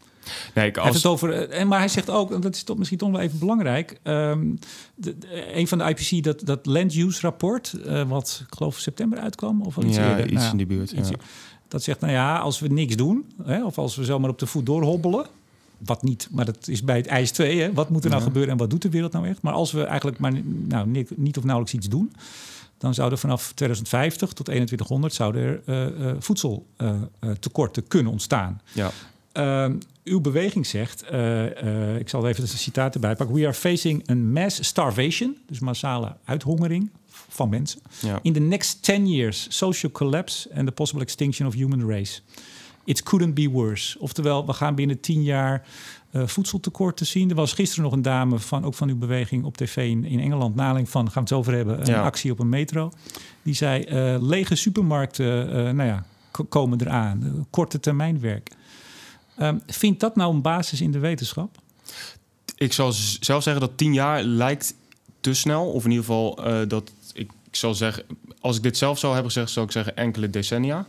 B: Nee, ik als...
A: hij het over, en, maar hij zegt ook, en dat is toch misschien toch wel even belangrijk. Um, de, de, een van de IPC, dat, dat land use rapport, uh, wat ik geloof september uitkwam, of iets
B: ja,
A: eerder.
B: iets nou, in die buurt. Ja.
A: Dat zegt, nou ja, als we niks doen, hè, of als we zomaar op de voet doorhobbelen, wat niet, maar dat is bij het ijs 2. Hè? Wat moet er nou ja. gebeuren en wat doet de wereld nou echt? Maar als we eigenlijk maar nou, niet, niet of nauwelijks iets doen, dan zouden vanaf 2050 tot 2100 zouden er uh, uh, voedseltekorten kunnen ontstaan.
B: Ja.
A: Uh, uw beweging zegt, uh, ik zal even een citaat erbij pakken. We are facing a mass starvation, dus massale uithongering van mensen.
B: Ja.
A: In the next 10 years, social collapse and the possible extinction of human race. It couldn't be worse. Oftewel, we gaan binnen 10 jaar uh, voedseltekort te zien. Er was gisteren nog een dame van, ook van uw beweging op tv in, in Engeland, naling van, gaan we het over hebben, een
B: ja.
A: actie op een metro. Die zei, lege supermarkten, nou ja, komen eraan. korte termijn werk. Um, vindt dat nou een basis in de wetenschap?
B: Ik zou zelf zeggen dat tien jaar lijkt te snel. Of in ieder geval uh, dat ik, ik zal zeggen... Als ik dit zelf zou hebben gezegd, zou ik zeggen enkele decennia.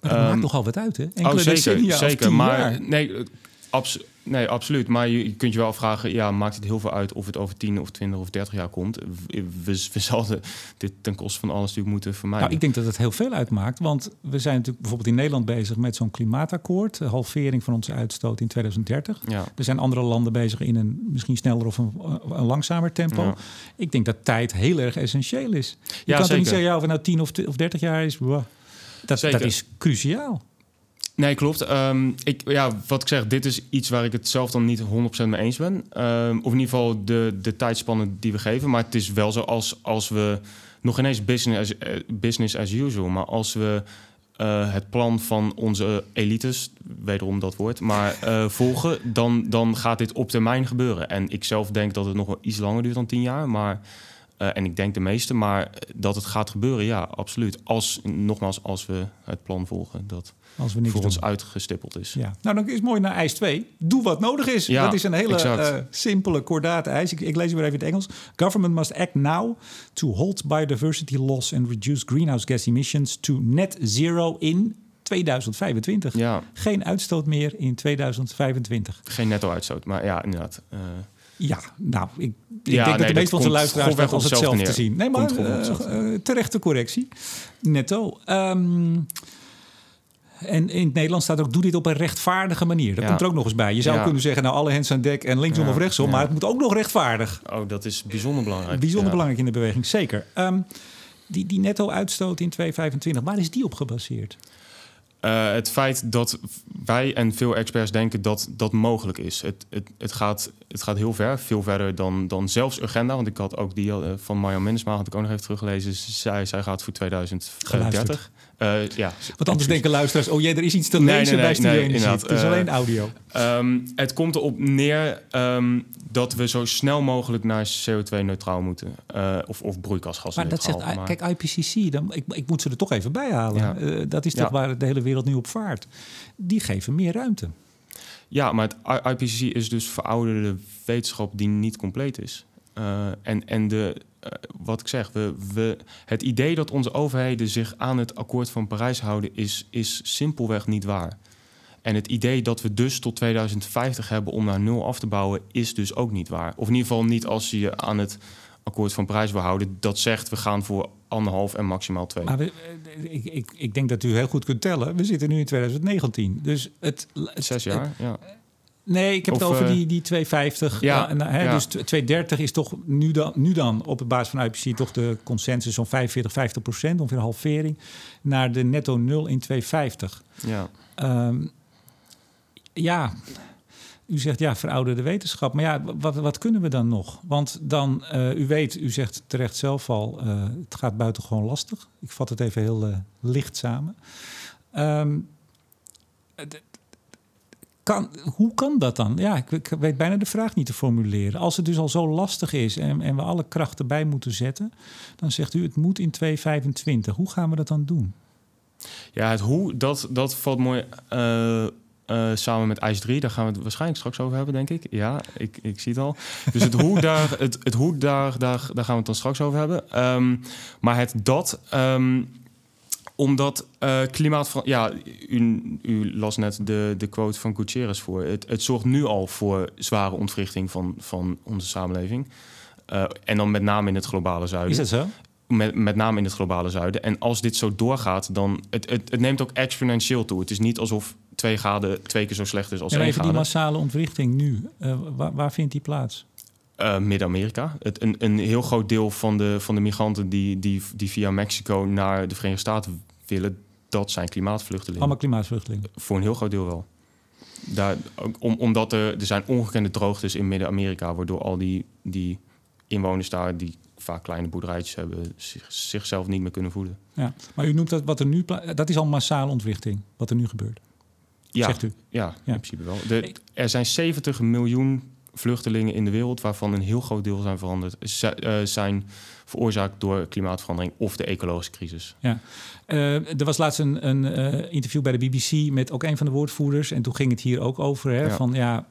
A: Maar dat um, maakt nogal wat uit, hè? Enkele
B: oh, zeker,
A: decennia
B: zeker. maar
A: jaar.
B: nee, absoluut. Nee, absoluut. Maar je, je, kunt je wel afvragen, ja, maakt het heel veel uit of het over 10 of 20 of 30 jaar komt? We, we, we zouden dit ten koste van alles natuurlijk moeten vermijden.
A: Nou, ik denk dat het heel veel uitmaakt. Want we zijn natuurlijk bijvoorbeeld in Nederland bezig met zo'n klimaatakkoord. De halvering van onze uitstoot in 2030.
B: Ja.
A: Er zijn andere landen bezig in een misschien sneller of een, een langzamer tempo.
B: Ja.
A: Ik denk dat tijd heel erg essentieel is. Je
B: Ja,
A: kan toch niet zeggen, ja, of het nou 10 of, of 30 jaar is. wow. Dat, dat is cruciaal.
B: Nee, klopt. Ehm, ik, ja, wat ik zeg, dit is iets waar ik het zelf dan niet 100% mee eens ben. Ehm, of in ieder geval de, de tijdspannen die we geven. Maar het is wel zo als, als we nog ineens business as, eh, business as usual. Maar als we uh, het plan van onze elites, wederom dat woord, maar uh, volgen, dan, dan gaat dit op termijn gebeuren. En ik zelf denk dat het nog wel iets langer duurt dan tien jaar. Maar uh, en ik denk de meeste, maar dat het gaat gebeuren, ja, absoluut. Als, nogmaals, als we het plan volgen, dat
A: Als we niks
B: voor
A: doen.
B: ons uitgestippeld is.
A: Ja. Nou, dan is mooi naar eis 2. Doe wat nodig is.
B: Ja,
A: dat is een hele uh, simpele, kordate eis. Ik, ik lees hem weer even in het Engels. Government must act now to halt biodiversity loss and reduce greenhouse gas emissions to net zero in 2025.
B: Ja,
A: Geen uitstoot meer in 2025.
B: geen netto-uitstoot, maar ja, inderdaad. Uh,
A: Ja, nou, ik, ik
B: Ja,
A: denk dat de meeste van onze luisteraars dat als hetzelfde te zien. Nee, maar uh, uh, terechte correctie. Netto. Ehm, en in het Nederlands staat ook, doe dit op een rechtvaardige manier. Dat
B: Ja.
A: komt er ook nog eens bij. Je zou
B: Ja.
A: kunnen zeggen, nou, alle hens aan dek en linksom of rechtsom. Maar het moet ook nog rechtvaardig.
B: oh, dat is bijzonder belangrijk.
A: Bijzonder belangrijk in de beweging, zeker. Ehm, die, die netto-uitstoot in 2025, waar is die op gebaseerd?
B: Uh, het feit dat wij en veel experts denken dat dat mogelijk is. Het, het, het, gaat, het gaat heel ver, veel verder dan, dan zelfs Urgenda. Want ik had ook die uh, van Marjan Minnesma, had ik ook nog even teruggelezen. Zij, zij gaat voor 2030.
A: Geluisterd.
B: Uh, ja,
A: Want anders denken luisteraars, oh jee, er is iets te lezen
B: nee,
A: bij
B: nee,
A: Energie.
B: inderdaad.
A: Het is
B: Eh,
A: alleen audio.
B: Ehm, het komt erop neer ehm, dat we zo snel mogelijk naar CO2-neutraal moeten. Eh, of, of
A: Maar
B: broeikasgasneutraal.
A: dat zegt, kijk, IPCC, dan, ik, ik moet ze er toch even bij halen.
B: Ja.
A: Dat is
B: Ja.
A: toch waar de hele wereld nu op vaart. Die geven meer ruimte.
B: Ja, maar het IPCC is dus verouderde wetenschap die niet compleet is. En en de, wat ik zeg, we, we, het idee dat onze overheden zich aan het akkoord van Parijs houden, is, is simpelweg niet waar. En het idee dat we dus tot 2050 hebben om naar nul af te bouwen, is dus ook niet waar. Of in ieder geval niet als je je aan het akkoord van Parijs wil houden. Dat zegt we gaan voor anderhalf en maximaal twee.
A: Maar we, eh, ik, ik, ik denk dat u heel goed kunt tellen. We zitten nu in 2019. Dus het, het-
B: Zes jaar, ja.
A: Nee, ik heb het over
B: eh,
A: die, die 250.
B: ja,
A: en, hè,
B: ja.
A: Dus 230 is toch nu dan, nu dan op de basis van IPC toch de consensus zo'n 45, 50 procent, ongeveer een halvering, naar de netto nul in 250.
B: ja.
A: Ehm, ja, u zegt ja, verouderde wetenschap. Maar ja, wat, wat kunnen we dan nog? Want dan, eh, u weet, u zegt terecht zelf al, eh, het gaat buitengewoon lastig. Ik vat het even heel eh, licht samen. Ehm, het- kan, hoe kan dat dan? Ja, ik, weet bijna de vraag niet te formuleren. Als het dus al zo lastig is en, en we alle krachten bij moeten zetten, dan zegt u het moet in 2025. Hoe gaan we dat dan doen?
B: Ja, het hoe, dat, dat valt mooi eh, eh, samen met IJs 3. Daar gaan we het waarschijnlijk straks over hebben, denk ik. Ja, ik, ik zie het al. Dus het hoe, daar, het, het hoe daar, daar, daar gaan we het dan straks over hebben. Ehm, maar het dat, ehm, omdat eh klimaat... Ja, u, u las net de, de quote van Gutierrez voor. Het, het zorgt nu al voor zware ontwrichting van, van onze samenleving. Eh, en dan met name in het globale zuiden
A: Is dat zo?
B: met, met name in het globale zuiden. En als dit zo doorgaat, dan het, het, het neemt ook exponentieel toe. Het is niet alsof twee graden twee keer zo slecht is als
A: En
B: één
A: even die
B: graden.
A: massale ontwrichting nu, eh, waar, waar vindt die plaats?
B: Eh, Midden-Amerika. Een, een heel groot deel van de, van de migranten die, die, die via Mexico naar de Verenigde Staten willen, dat zijn klimaatvluchtelingen.
A: Allemaal klimaatvluchtelingen.
B: Voor een heel groot deel wel. Daar, om, omdat er, er zijn ongekende droogtes in Midden-Amerika, waardoor al die, die inwoners daar, die vaak kleine boerderijtjes hebben, zich, zichzelf niet meer kunnen voeden.
A: Ja. Maar u noemt dat wat er nu dat is al massale ontwrichting, wat er nu gebeurt,
B: Ja,
A: zegt u.
B: Ja, in
A: Ja.
B: principe wel. De, er zijn 70 miljoen vluchtelingen in de wereld, waarvan een heel groot deel zijn veranderd, eh, zijn veroorzaakt door klimaatverandering of de ecologische crisis.
A: Eh, er was laatst een, een eh, interview bij de BBC met ook een van de woordvoerders. En toen ging het hier ook over. Hè,
B: Ja.
A: Van ja,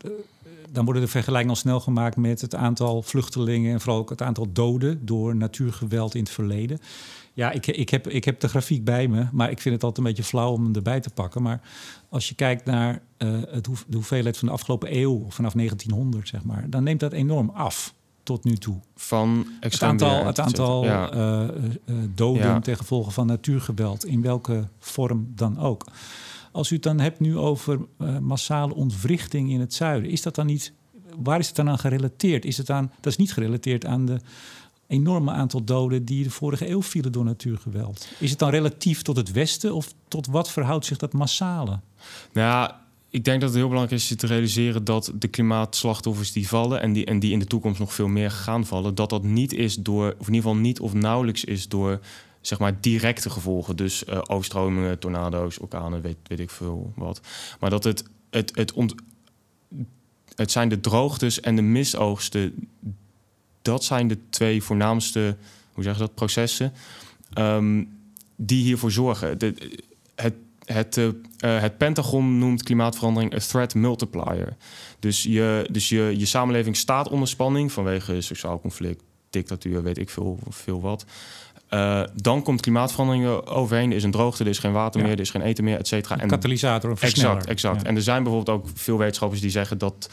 A: dan worden de vergelijkingen al snel gemaakt met het aantal vluchtelingen. En vooral ook het aantal doden door natuurgeweld in het verleden. Ja, ik, ik, heb, ik heb de grafiek bij me, maar ik vind het altijd een beetje flauw om hem erbij te pakken. Maar als je kijkt naar eh, het de hoeveelheid van de afgelopen eeuw, vanaf 1900 zeg maar, dan neemt dat enorm af tot nu toe.
B: Van
A: Het aantal, het aantal
B: Ja.
A: eh, eh, doden
B: Ja.
A: ten gevolge van natuurgeweld, in welke vorm dan ook. Als u het dan hebt nu over massale ontwrichting in het zuiden, is dat dan niet, waar is het dan aan gerelateerd? Is het aan, dat is niet gerelateerd aan de enorme aantal doden die de vorige eeuw vielen door natuurgeweld. Is het dan relatief tot het westen of tot wat verhoudt zich dat massale?
B: Nou ik denk dat het heel belangrijk is te realiseren dat de klimaatslachtoffers die vallen en die, en die in de toekomst nog veel meer gaan vallen, dat dat niet is door, of in ieder geval niet of nauwelijks is door zeg maar directe gevolgen. Dus eh, overstromingen, tornado's, orkanen, weet, weet ik veel wat. Maar dat het, het, het, ont, het zijn de droogtes en de misoogsten, dat zijn de twee voornaamste, hoe zeg je dat, processen ehm, die hiervoor zorgen. De, het, het, eh, eh, het Pentagon noemt klimaatverandering een threat multiplier. Dus, je, dus je, je samenleving staat onder spanning vanwege sociaal conflict, dictatuur, weet ik veel, veel wat. Eh, dan komt klimaatverandering er overheen. Er is een droogte, er is geen water
A: Ja.
B: meer, er is geen eten meer, et cetera.
A: Een katalysator, versneller.
B: Exact, exact.
A: Ja.
B: En er zijn bijvoorbeeld ook veel wetenschappers die zeggen dat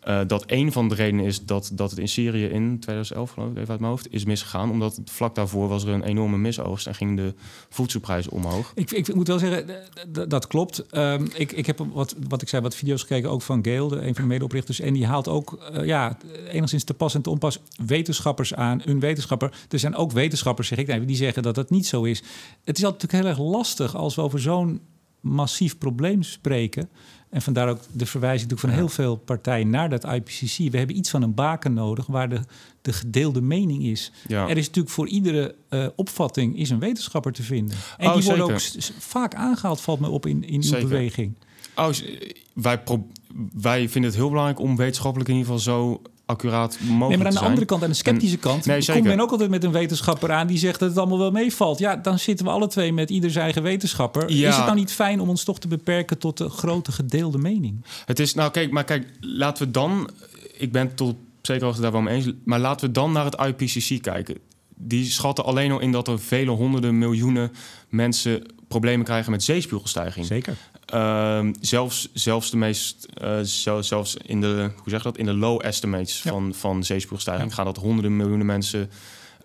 B: eh, dat een van de redenen is dat, dat het in Syrië in 2011, geloof ik, even uit mijn hoofd, is misgegaan. Omdat vlak daarvoor was er een enorme misoogst en ging de voedselprijs omhoog.
A: Ik, ik moet wel zeggen, dat klopt. Ehm, ik, ik heb wat, wat ik zei, wat video's gekeken, ook van Gail, de, een van de medeoprichters. En die haalt ook, eh, ja, enigszins te pas en te onpas wetenschappers aan. Een wetenschapper. Er zijn ook wetenschappers, zeg ik, die zeggen dat dat niet zo is. Het is altijd natuurlijk heel erg lastig als we over zo'n massief probleem spreken. En vandaar ook de verwijzing van heel veel partijen naar dat IPCC. We hebben iets van een baken nodig waar de, de gedeelde mening is.
B: Ja.
A: Er is natuurlijk voor iedere uh, opvatting is een wetenschapper te vinden. En
B: Oh,
A: die worden ook vaak aangehaald, valt me op in, in uw
B: Zeker.
A: beweging.
B: Oh, wij, wij vinden het heel belangrijk om wetenschappelijk in ieder geval zo accuraat mogelijk
A: Nee, maar aan de andere kant, aan de sceptische kant,
B: nee,
A: komt
B: zeker.
A: men ook altijd met een wetenschapper aan die zegt dat het allemaal wel meevalt. Ja, dan zitten we alle twee met ieder zijn eigen wetenschapper.
B: Ja.
A: Is het nou niet fijn om ons toch te beperken tot de grote gedeelde mening?
B: Het is, nou kijk, maar kijk, laten we dan, ik ben tot zekere hoogte daar wel mee eens, maar laten we dan naar het IPCC kijken. Die schatten alleen al in dat er vele honderden miljoenen mensen problemen krijgen met zeespiegelstijging.
A: Zeker.
B: Ehm, zelfs, zelfs de meest, eh, zel- zelfs in de, hoe zeg dat, in de low estimates
A: Ja.
B: van, van zeespiegelstijging
A: Ja.
B: gaan dat honderden miljoenen mensen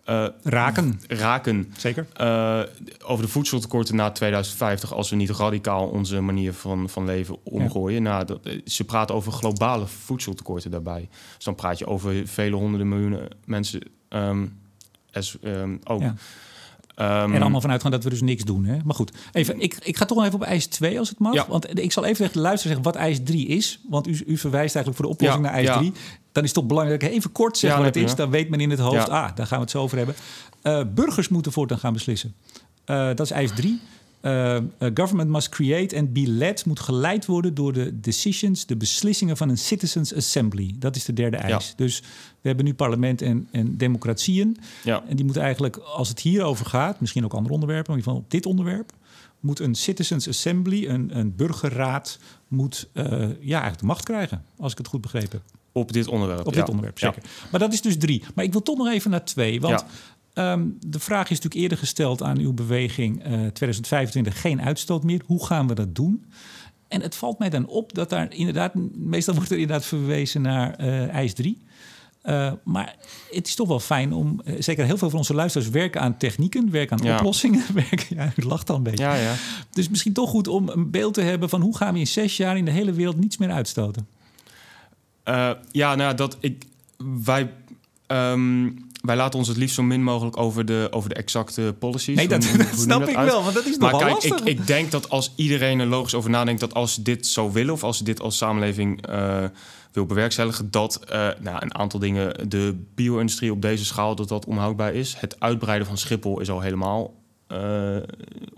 B: eh,
A: Raken.
B: raken.
A: Zeker.
B: Eh, over de voedseltekorten na 2050, als we niet radicaal onze manier van, van leven omgooien. Nou, dat, ze praten over globale voedseltekorten daarbij. Dus dan praat je over vele honderden miljoenen mensen as, ehm, ook. Ehm,
A: En allemaal vanuit gaan dat we dus niks doen. Hè? Maar goed, even, ik, ik ga toch nog even op eis 2 als het mag.
B: Ja.
A: Want ik zal even tegen de luisteraar zeggen wat eis 3 is. Want u, u verwijst eigenlijk voor de oplossing
B: Ja,
A: naar ijs
B: ja.
A: 3. Dan is het toch belangrijk even kort zeg
B: Ja,
A: wat het is. Dan weet men in het hoofd, ah, daar gaan we het zo over hebben. Eh, burgers moeten voortaan gaan beslissen. Eh, dat is eis 3. Eh, eh, government must create and be led, moet geleid worden door de decisions, de beslissingen van een citizens assembly. Dat is de derde eis. Dus we hebben nu parlement en, en democratieën.
B: ja.
A: En die moeten eigenlijk, als het hierover gaat, misschien ook andere onderwerpen, maar in ieder geval op dit onderwerp, moet een citizens assembly, een, een burgerraad, moet eh, ja, eigenlijk de macht krijgen, als ik het goed begrepen heb.
B: Op dit onderwerp.
A: Op
B: ja.
A: dit onderwerp,
B: Ja.
A: zeker. Maar dat is dus drie. Maar ik wil toch nog even naar twee, want ehm, de vraag is natuurlijk eerder gesteld aan uw beweging eh 2025, geen uitstoot meer. Hoe gaan we dat doen? En het valt mij dan op dat daar inderdaad, meestal wordt er inderdaad verwezen naar eh ijs 3. Eh, maar het is toch wel fijn om, zeker heel veel van onze luisteraars werken aan technieken, werken aan
B: Ja.
A: oplossingen. Werken, ja, u lacht al een beetje.
B: Ja, ja.
A: Dus misschien toch goed om een beeld te hebben van hoe gaan we in zes jaar in de hele wereld niets meer uitstoten.
B: Ja, nou, dat ik. Wij. ehm, wij laten ons het liefst zo min mogelijk over de, over de exacte policies.
A: Nee, dat,
B: hoe-
A: snap
B: dat
A: ik
B: uit?
A: wel, want dat is
B: Maar
A: nogal
B: kijk, ik,
A: lastig.
B: ik denk dat als iedereen er logisch over nadenkt... dat als ze dit zo willen of als ze dit als samenleving eh, wil bewerkstelligen... dat eh, nou, een aantal dingen, de bio-industrie op deze schaal... dat dat onhoudbaar is. Het uitbreiden van Schiphol is al helemaal eh,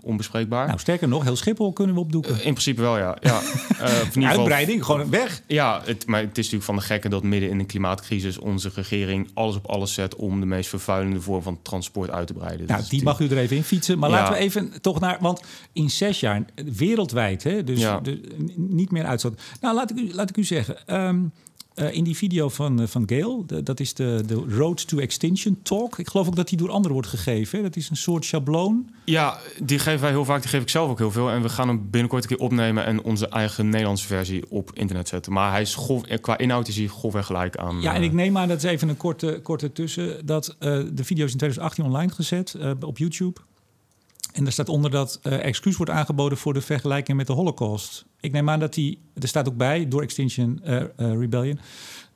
B: onbespreekbaar.
A: Nou, sterker nog, heel Schiphol kunnen we opdoeken.
B: in principe wel, ja. ja. Eh,
A: Uitbreiding, gewoon weg.
B: ja, het, maar het is natuurlijk van de gekken dat midden in de klimaatcrisis onze regering alles op alles zet om de meest vervuilende vorm van transport uit te breiden.
A: Nou, die mag u er even in fietsen. Maar
B: Ja.
A: laten we even toch naar... Want in zes jaar, wereldwijd, hè, dus
B: Ja.
A: niet meer uitstoot. Nou, laat ik u, laat ik u zeggen... ehm, eh, in die video van, eh, van Gail, de- dat is de, de Road to Extinction Talk. Ik geloof ook dat die door anderen wordt gegeven. Hè? Dat is een soort schabloon.
B: Ja, die geven wij heel vaak. Die geef ik zelf ook heel veel. En we gaan hem binnenkort een keer opnemen en onze eigen Nederlandse versie op internet zetten. Maar hij is eh, qua inhoud is hij grofweg gelijk aan.
A: Ja, en ik neem aan, dat is even een korte, korte tussen... dat de video is in 2018 online gezet op YouTube. En daar staat onder dat eh, excuus wordt aangeboden voor de vergelijking met de Holocaust. Ik neem aan dat die, er staat ook bij, door Extinction eh, eh, Rebellion...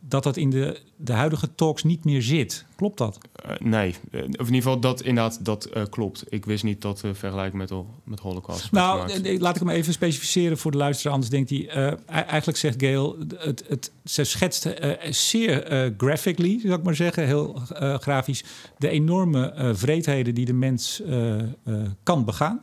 A: dat dat in de, de huidige talks niet meer zit. Klopt dat?
B: eh, nee, Eh, of in ieder geval dat inderdaad dat eh, klopt. Ik wist niet dat de vergelijking met, met Holocaust
A: Nou, laat ik hem even specificeren voor de luisteraar. Anders denkt hij... e- eigenlijk zegt Gail... Het, het, ze schetst zeer graphically, zou ik maar zeggen. Heel grafisch. De enorme vreedheden die de mens kan begaan.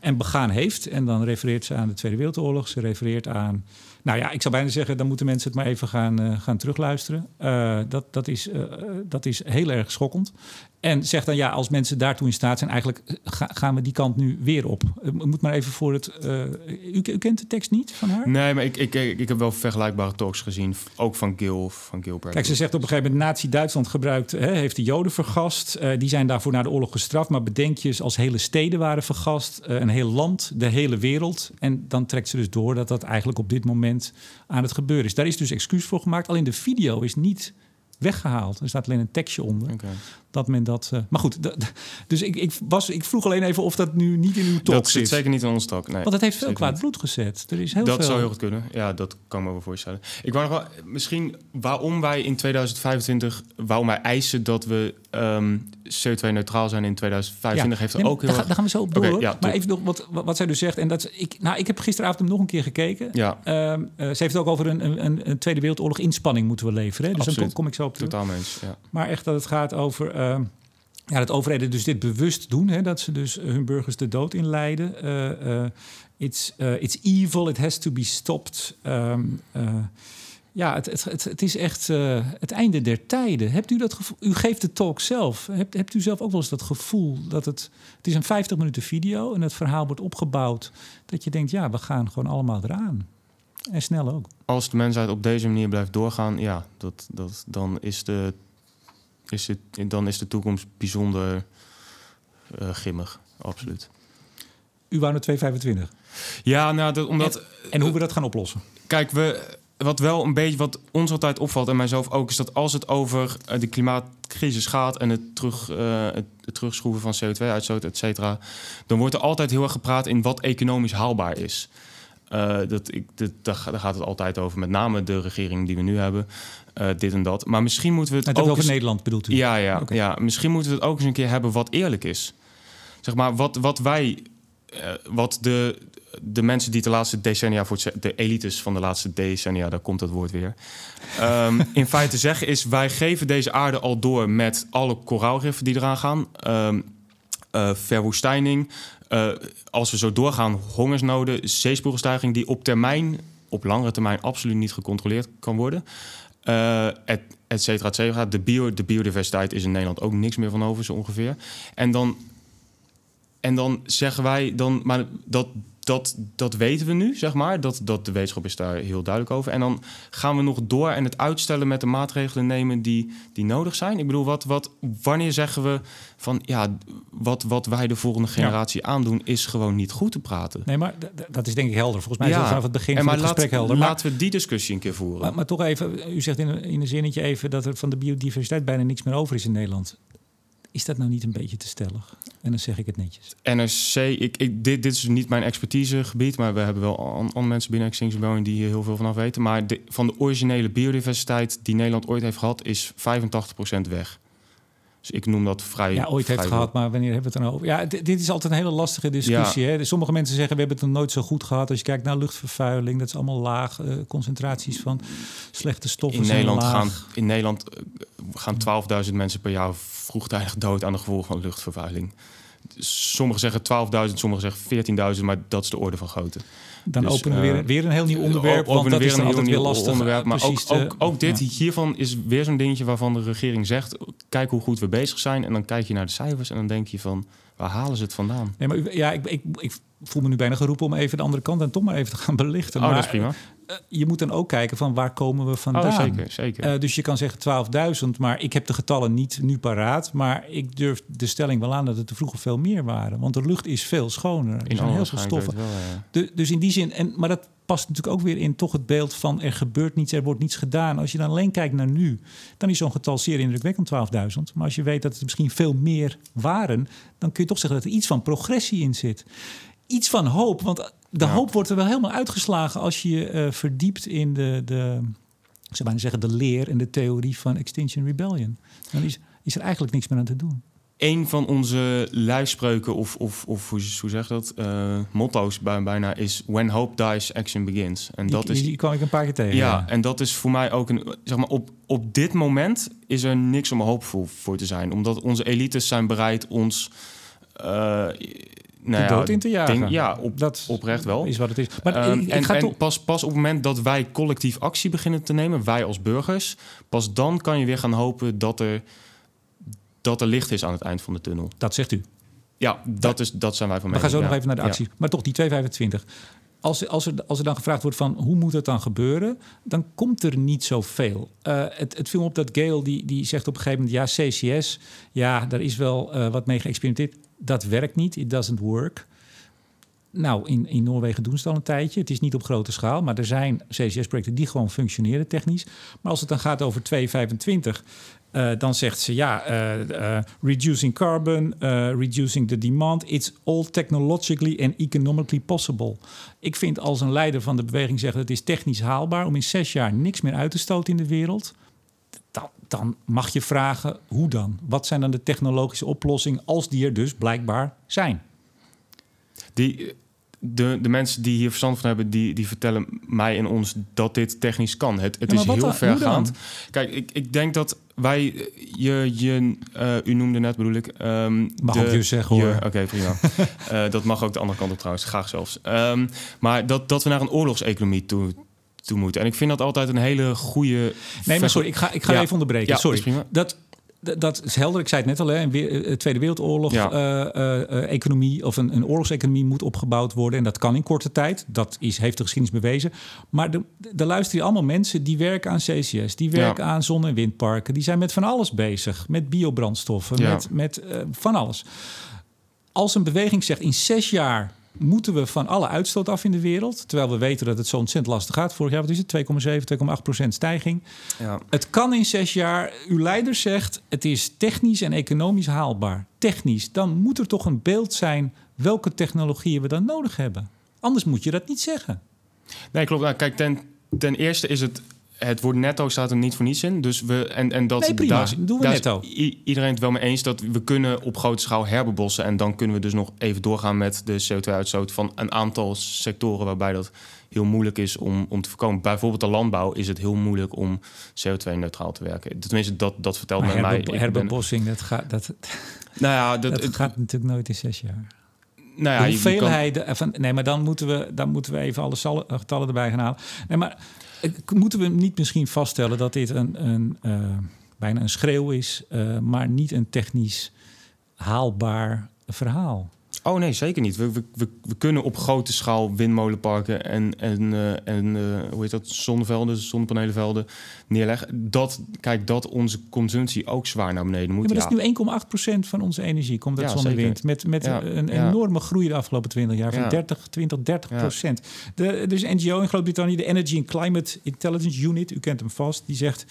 A: En begaan heeft. En dan refereert ze aan de Tweede Wereldoorlog. Ze refereert aan... Nou ja, ik zou bijna zeggen... dan moeten mensen het maar even gaan, eh, gaan terugluisteren. Eh, dat, dat, is, eh, dat is heel erg schokkend. En zegt dan ja, als mensen daartoe in staat zijn, eigenlijk eh, ga- gaan we die kant nu weer op. Ik moet maar even voor het. eh, u, u kent de tekst niet van haar?
B: Nee, maar ik, ik, ik, heb wel vergelijkbare talks gezien. Ook van Gil, van Gilbert.
A: Kijk, ze zegt op een gegeven moment: Nazi-Duitsland gebruikt, hè, heeft de Joden vergast. Eh, die zijn daarvoor na de oorlog gestraft. Maar bedenk je eens, als hele steden waren vergast, eh, een heel land, de hele wereld. En dan trekt ze dus door dat dat eigenlijk op dit moment aan het gebeuren is. Daar is dus excuus voor gemaakt. Alleen de video is niet weggehaald. Er staat alleen een tekstje onder.
B: Oké.
A: Dat men dat. Uh, maar goed, dus ik, ik, was, ik vroeg alleen even of dat nu niet in uw talk
B: dat
A: zit.
B: zeker niet in ons talk. Nee,
A: Want het heeft veel kwaad bloed gezet. Er is heel
B: dat
A: veel...
B: zou heel goed kunnen. Ja, dat kan me wel voorstellen. Ik wou nog wel misschien waarom wij in 2025, waarom wij eisen dat we um, CO2-neutraal zijn in 2025, heeft er ook heel.
A: Daar, gaan we zo op door. Okay, ja, maar even nog wat, wat, zij dus zegt. En dat ik, nou, ik heb gisteravond hem nog een keer gekeken.
B: Ja.
A: Um, uh, ze heeft het ook over een, een, een Tweede Wereldoorlog inspanning moeten we leveren. Hè? Dus
B: Absoluut.
A: dan kom ik zo op terug.
B: Totaal mens. Ja.
A: Maar echt dat het gaat over. Uh, ja, dat overheden dus dit bewust doen, hè, dat ze dus hun burgers de dood inleiden. Uh, uh, it's, uh, it's evil, it has to be stopped. Um, ja, het, het, het, het, is echt het einde der tijden. Hebt u dat gevoel? U geeft de talk zelf. Hebt, hebt u zelf ook wel eens dat gevoel dat het. Het is een 50 minuten video en het verhaal wordt opgebouwd. Dat je denkt, ja, we gaan gewoon allemaal eraan. En snel ook.
B: Als de mensheid op deze manier blijft doorgaan, ja, dat, dat, dan is de is het, dan is de toekomst bijzonder uh, grimmig, absoluut.
A: U wou naar 2,25?
B: Ja, nou, dat, omdat...
A: En, en, hoe we dat gaan oplossen?
B: Kijk, we, wat wel een beetje, wat ons altijd opvalt en mijzelf ook... is dat als het over uh, de klimaatcrisis gaat... en het, terug, uh, het, het, terugschroeven van CO2-uitstoot, et cetera... dan wordt er altijd heel erg gepraat in wat economisch haalbaar is. Uh, dat, ik, dat, daar gaat het altijd over, met name de regering die we nu hebben. Uh, dit en dat. Maar misschien moeten we het,
A: het
B: ook
A: over
B: eens...
A: Nederland bedoelt u?
B: Ja, ja, okay. ja, misschien moeten we het ook eens een keer hebben wat eerlijk is. Zeg maar, wat, wat wij, uh, wat de, de mensen die de laatste decennia, voor het, de elites van de laatste decennia, daar komt dat woord weer, um, in feite zeggen is: wij geven deze aarde al door met alle koraalriffen die eraan gaan. Um, uh, verwoestijning, uh, als we zo doorgaan, hongersnoden, zeespiegelstijging die op termijn, op langere termijn, absoluut niet gecontroleerd kan worden. Uh, et, et cetera, et cetera. De, bio, de biodiversiteit is in Nederland ook niks meer van over, zo ongeveer. En dan, en dan zeggen wij, dan, maar dat, dat, dat weten we nu, zeg maar. Dat, dat de wetenschap is daar heel duidelijk over. En dan gaan we nog door en het uitstellen met de maatregelen nemen die, die nodig zijn. Ik bedoel, wat, wat, wanneer zeggen we van ja, wat, wat wij de volgende generatie ja. aandoen, is gewoon niet goed te praten.
A: Nee, maar dat is denk ik helder. Volgens mij ja. is dat vanaf het begin en van het
B: laat,
A: gesprek helder.
B: Laten maar, we die discussie een keer voeren.
A: Maar, maar toch even, u zegt in een, in een zinnetje even dat er van de biodiversiteit bijna niks meer over is in Nederland. Is dat nou niet een beetje te stellig? En dan zeg ik het netjes.
B: NRC, ik, ik, dit, dit is niet mijn expertisegebied, maar we hebben wel andere mensen binnen Extinction die hier heel veel van af weten. Maar van de originele biodiversiteit die Nederland ooit heeft gehad, is 85% weg. Dus ik noem dat vrij.
A: Ja, ooit
B: vrij
A: heeft gehad, maar wanneer hebben we het dan over? Ja, dit is altijd een hele lastige discussie. Ja. Hè? Sommige mensen zeggen we hebben het nog nooit zo goed gehad. Als je kijkt naar luchtvervuiling, dat is allemaal laag. Uh, concentraties van slechte stoffen.
B: In Nederland
A: laag.
B: gaan in Nederland gaan 12.000 mensen per jaar vroegtijdig dood aan de gevolgen van luchtvervuiling. Sommigen zeggen 12.000, sommigen zeggen 14.000, maar dat is de orde van grootte.
A: Dan dus, openen we weer, weer een heel nieuw onderwerp. Want dat
B: weer
A: is
B: een
A: altijd
B: heel
A: weer lastig.
B: onderwerp. Maar ook, ook, ook, dit hiervan is weer zo'n dingetje waarvan de regering zegt: kijk hoe goed we bezig zijn. En dan kijk je naar de cijfers en dan denk je van waar halen ze het vandaan?
A: Nee, maar ja, ik, ik, ik voel me nu bijna geroepen om even de andere kant en toch maar even te gaan belichten.
B: Oh,
A: maar,
B: dat is prima.
A: Uh, je moet dan ook kijken van waar komen we vandaan.
B: Oh, zeker, zeker.
A: Uh, dus je kan zeggen 12.000, maar ik heb de getallen niet nu paraat. Maar ik durf de stelling wel aan dat het er vroeger veel meer waren. Want de lucht is veel schoner. Er
B: in
A: zijn heel veel stoffen.
B: Wel, ja.
A: de, dus in die zin, en, maar dat past natuurlijk ook weer in toch het beeld van er gebeurt niets, er wordt niets gedaan. Als je dan alleen kijkt naar nu, dan is zo'n getal zeer indrukwekkend 12.000. Maar als je weet dat het misschien veel meer waren, dan kun je toch zeggen dat er iets van progressie in zit. Iets van hoop, want de ja. hoop wordt er wel helemaal uitgeslagen als je je uh, verdiept in de, de, ik zou bijna zeggen, de leer en de theorie van Extinction Rebellion. Dan is, is er eigenlijk niks meer aan te doen
B: een van onze lijfspreuken, of, of, of hoe, hoe zeg je dat, uh, motto's bijna, is When hope dies, action begins.
A: En dat die, is, die kwam ik een paar keer tegen.
B: Ja, ja, en dat is voor mij ook een, zeg maar, op, op dit moment is er niks om hoopvol voor te zijn. Omdat onze elites zijn bereid ons... Uh,
A: nou de dood
B: ja,
A: in te jagen.
B: Denk, ja, op, dat oprecht wel.
A: Is wat het is. Maar
B: um,
A: ik, ik
B: en,
A: ga
B: en pas, pas op het moment dat wij collectief actie beginnen te nemen, wij als burgers, pas dan kan je weer gaan hopen dat er dat er licht is aan het eind van de tunnel.
A: Dat zegt u.
B: Ja, dat, is, dat zijn wij van
A: mij. We gaan zo
B: ja.
A: nog even naar de actie. Ja. Maar toch, die 225. Als, als, er, als er dan gevraagd wordt van hoe moet het dan gebeuren, dan komt er niet zoveel. Uh, het, het viel me op dat Gail die, die zegt op een gegeven moment: ja, CCS, ja, daar is wel uh, wat mee geëxperimenteerd. Dat werkt niet, it doesn't work. Nou, in, in Noorwegen doen ze het al een tijdje. Het is niet op grote schaal, maar er zijn CCS-projecten die gewoon functioneren technisch. Maar als het dan gaat over 225, Uh, dan zegt ze ja, uh, uh, reducing carbon, reducing the demand, it's all technologically and economically possible. Ik vind als een leider van de beweging zeggen het is technisch haalbaar om in zes jaar niks meer uit te stoten in de wereld. Dan, dan mag je vragen hoe dan? Wat zijn dan de technologische oplossingen als die er dus blijkbaar zijn?
B: Die, de, de mensen die hier verstand van hebben, die, die vertellen mij en ons dat dit technisch kan. Het, het is heel vergaand. Kijk, ik, ik denk dat wij, je, je uh, u noemde net, bedoel ik. Um,
A: mag de, ook je zeggen hoor.
B: Oké, okay, prima. uh, dat mag ook de andere kant op trouwens, graag zelfs. Um, maar dat, dat we naar een oorlogseconomie toe, toe moeten. En ik vind dat altijd een hele goede.
A: Nee, maar sorry, ik ga, ik ga ja. even onderbreken. Ja, sorry. Dat, dat is helder. Ik zei het net al, hè, een eh, Tweede Wereldoorlog ja. uh, uh, economie of een, een oorlogseconomie moet opgebouwd worden. En dat kan in korte tijd. Dat is, heeft de geschiedenis bewezen. Maar er luisteren hier allemaal mensen die werken aan CCS, die werken aan zon- en windparken. Die zijn met van alles bezig. Met biobrandstoffen, met, met van alles. Als een beweging zegt in zes jaar moeten we van alle uitstoot af in de wereld. Terwijl we weten dat het zo ontzettend lastig gaat. Vorig jaar wat is het? 2,7, 2,8 procent stijging. Ja. Het kan in zes jaar. Uw leider zegt het is technisch en economisch haalbaar. Technisch. Dan moet er toch een beeld zijn welke technologieën we dan nodig hebben. Anders moet je dat niet zeggen.
B: Nee, klopt. Nou, kijk, ten, ten eerste is het het woord netto staat er niet voor niets in. Dus we, en, en dat,
A: nee, prima. Daar, doen we netto.
B: iedereen het wel mee eens dat we kunnen op grote schaal herbebossen. En dan kunnen we dus nog even doorgaan met de CO2-uitstoot van een aantal sectoren waarbij dat heel moeilijk is om, om te voorkomen. Bijvoorbeeld de landbouw is het heel moeilijk om CO2-neutraal te werken. Tenminste, dat, dat vertelt men mij.
A: Herbebossing, dat gaat, dat, nou ja, dat, dat gaat natuurlijk nooit in zes jaar. Nou ja, de hoeveelheid van. Nee, maar dan moeten we, dan moeten we even alle getallen erbij gaan halen. Nee, maar Moeten we niet misschien vaststellen dat dit een, een uh, bijna een schreeuw is, uh, maar niet een technisch haalbaar verhaal?
B: Oh nee, zeker niet. We, we, we, kunnen op grote schaal windmolenparken en, en, uh, en uh, hoe heet dat, zonnevelden, zonnepanelenvelden neerleggen. Dat, kijk, dat onze consumptie ook zwaar naar beneden moet.
A: Ja, maar dat is nu 1,8% van onze energie, komt uit ja, wind. Met, met een enorme groei de afgelopen 20 jaar, van 30, 20, 30 procent. De, dus NGO in Groot-Brittannië, de Energy and Climate Intelligence Unit, u kent hem vast, die zegt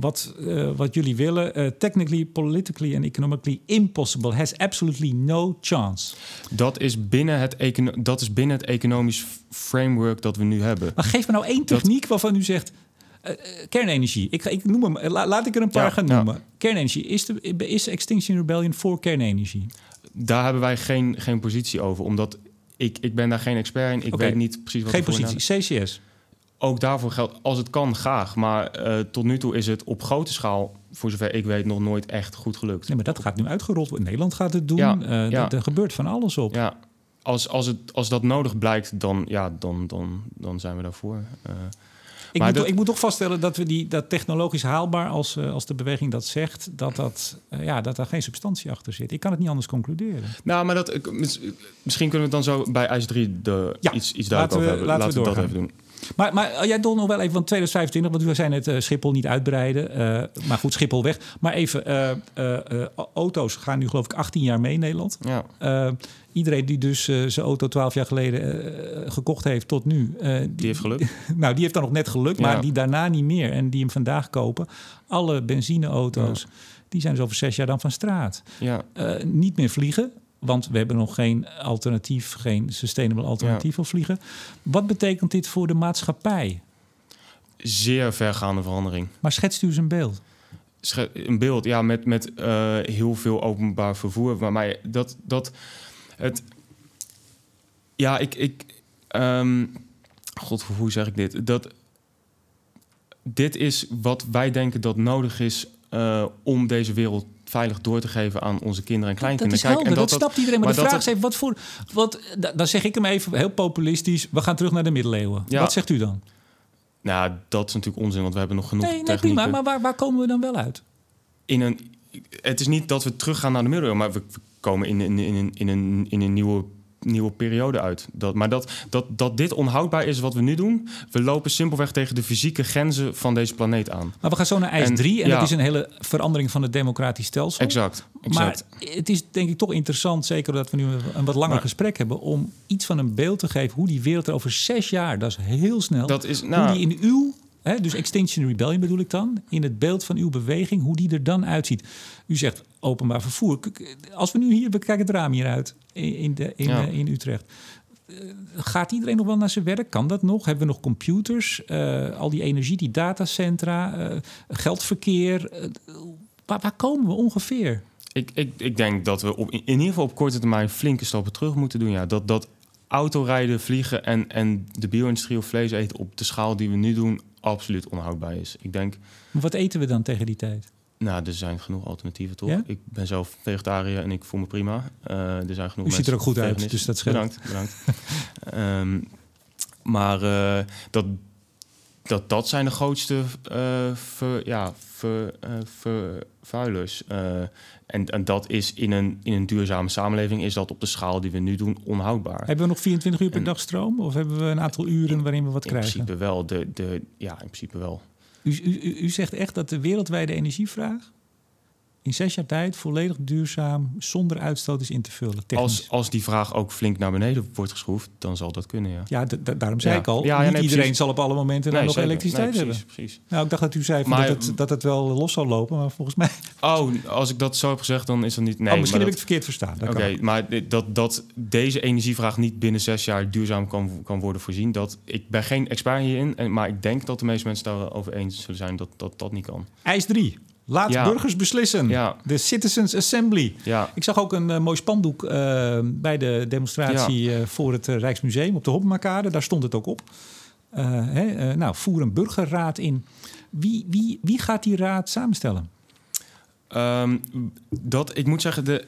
A: wat, uh, wat jullie willen. Uh, technically, politically and economically impossible. Has absolutely no chance.
B: Dat is binnen het, dat is binnen het economisch framework dat we nu hebben.
A: Maar geef me nou één techniek waarvan u zegt... Uh, kernenergie. Ik, ik noem hem, laat ik er een paar gaan noemen. Kernenergie. Is, de, is Extinction Rebellion voor kernenergie?
B: Daar hebben wij geen, geen positie over. Omdat ik, ik ben daar geen expert in. Ik okay. weet niet precies wat
A: Geen positie. CCS?
B: Ook daarvoor geldt, als het kan, graag. Maar uh, tot nu toe is het op grote schaal, voor zover ik weet, nog nooit echt goed gelukt.
A: Nee, maar dat gaat nu uitgerold worden. Nederland gaat het doen. Ja, uh, ja. Er gebeurt van alles op.
B: Ja, als, als, het, als dat nodig blijkt, dan, ja, dan, dan, dan zijn we daarvoor. Uh,
A: ik, moet, ik moet toch vaststellen dat we die dat technologisch haalbaar, als, als de beweging dat zegt, dat, dat, ja, dat daar geen substantie achter zit. Ik kan het niet anders concluderen.
B: Nou, maar dat, misschien kunnen we het dan zo bij IJs 3 de, ja, iets, iets duidelijk over hebben. Laten, laten we, we dat even doen.
A: Maar, maar jij doet nog wel even van 2025, want we zijn het uh, Schiphol niet uitbreiden. Uh, maar goed, Schiphol weg. Maar even, uh, auto's gaan nu geloof ik 18 jaar mee in Nederland. Ja. iedereen die dus zijn auto 12 jaar geleden gekocht heeft tot nu.
B: Die, die, heeft geluk.
A: nou, die heeft dan nog net geluk, maar die daarna niet meer. En die hem vandaag kopen. Alle benzineauto's, ja. die zijn dus over zes jaar dan van straat. Ja. niet meer vliegen. Want we hebben nog geen alternatief, geen sustainable alternatief voor vliegen. Wat betekent dit voor de maatschappij?
B: Zeer vergaande verandering.
A: Maar schetst u eens een beeld?
B: een beeld, ja, met, met uh, heel veel openbaar vervoer. Maar, maar dat, dat het. Ja, ik. ik um, God, hoe zeg ik dit? Dat. Dit is wat wij denken dat nodig is uh, om deze wereld veilig door te geven aan onze kinderen en kleinkinderen.
A: Dat is helder, en dat, dat snapt iedereen. Maar, maar de vraag is even, wat voor... Wat, dan zeg ik hem even heel populistisch. We gaan terug naar de middeleeuwen. Ja. Wat zegt u dan?
B: Nou, dat is natuurlijk onzin, want we hebben nog genoeg
A: nee, nee, prima, maar waar, waar komen we dan wel uit?
B: In een, het is niet dat we teruggaan naar de middeleeuwen, maar we, komen in, in, in, in, een, in een nieuwe nieuwe periode uit. Dat, maar dat, dat, dat dit onhoudbaar is wat we nu doen... we lopen simpelweg tegen de fysieke grenzen van deze planeet aan.
A: Maar we gaan zo naar ijs 3 en, dat is een hele verandering van het democratisch stelsel.
B: Exact, exact.
A: Maar het is denk ik toch interessant, zeker dat we nu een wat langer gesprek hebben... om iets van een beeld te geven hoe die wereld er over zes jaar, dat is heel snel... Dat is, nou, hoe die in uw Hè, dus Extinction Rebellion bedoel ik dan. In het beeld van uw beweging, hoe die er dan uitziet. U zegt openbaar vervoer. Als we nu hier, we kijken het raam hieruit in, de, in,
B: Ja.
A: in Utrecht. Eh, Gaat iedereen nog wel naar zijn werk? Kan dat nog? Hebben we nog computers? Eh, al die energie, die datacentra, eh, geldverkeer. Waar, waar komen we ongeveer?
B: Ik, ik, ik denk dat we op, in ieder geval op korte termijn flinke stappen terug moeten doen. Ja. Dat, dat autorijden, vliegen en, en de bio-industrie of vlees eten op de schaal die we nu doen absoluut onhoudbaar is. Ik denk,
A: Maar wat eten we dan tegen die tijd?
B: nou, er zijn genoeg alternatieven toch?
A: Ja?
B: Ik ben zelf vegetariër en ik voel me prima. Eh, er zijn genoeg
A: U ziet er ook goed uit, dus dat scheelt.
B: Bedankt, bedankt. Ehm, maar eh, dat, dat, dat zijn de grootste ver, ja, ver, eh, vervuilers. Eh, en, en dat is in een, in een duurzame samenleving is dat op de schaal die we nu doen onhoudbaar.
A: Hebben we nog 24 uur per
B: En-
A: dag stroom? Of hebben we een aantal uren waarin we wat
B: in
A: krijgen?
B: principe wel. De, de, ja, in principe wel.
A: U, u- u zegt echt dat de wereldwijde energievraag in zes jaar tijd volledig duurzaam, zonder uitstoot is in te vullen. technisch.
B: Als, als die vraag ook flink naar beneden wordt geschroefd, dan zal dat kunnen, ja.
A: Ja, daarom zei
B: Ja.
A: ik al.
B: Ja,
A: niet
B: nee,
A: iedereen
B: precies.
A: zal op alle momenten dan
B: Nee,
A: nog
B: zeker.
A: elektriciteit
B: Nee,
A: hebben.
B: precies, precies.
A: Nou, ik dacht dat u zei
B: Maar-
A: dat, het, dat het wel los zou lopen, maar volgens mij.
B: Oh, als ik dat zo heb gezegd, dan is dat niet... Nee,
A: oh, misschien heb ik het verkeerd verstaan.
B: Oké, maar dat, dat deze energievraag niet binnen zes jaar duurzaam kan, kan worden voorzien, dat, ik ben geen expert hierin, maar ik denk dat de meeste mensen daarover eens zullen zijn dat dat, dat niet kan.
A: IJs 3. Laat
B: Ja.
A: burgers beslissen.
B: Ja,
A: De Citizens Assembly.
B: ja,
A: Ik zag ook een eh, mooi spandoek eh, bij de demonstratie eh, voor het Rijksmuseum op de Hoppemakade. Daar stond het ook op. Hè, nou, voer een burgerraad in. Wie, wie, wie gaat die raad samenstellen?
B: Ehm, dat, ik moet zeggen, de,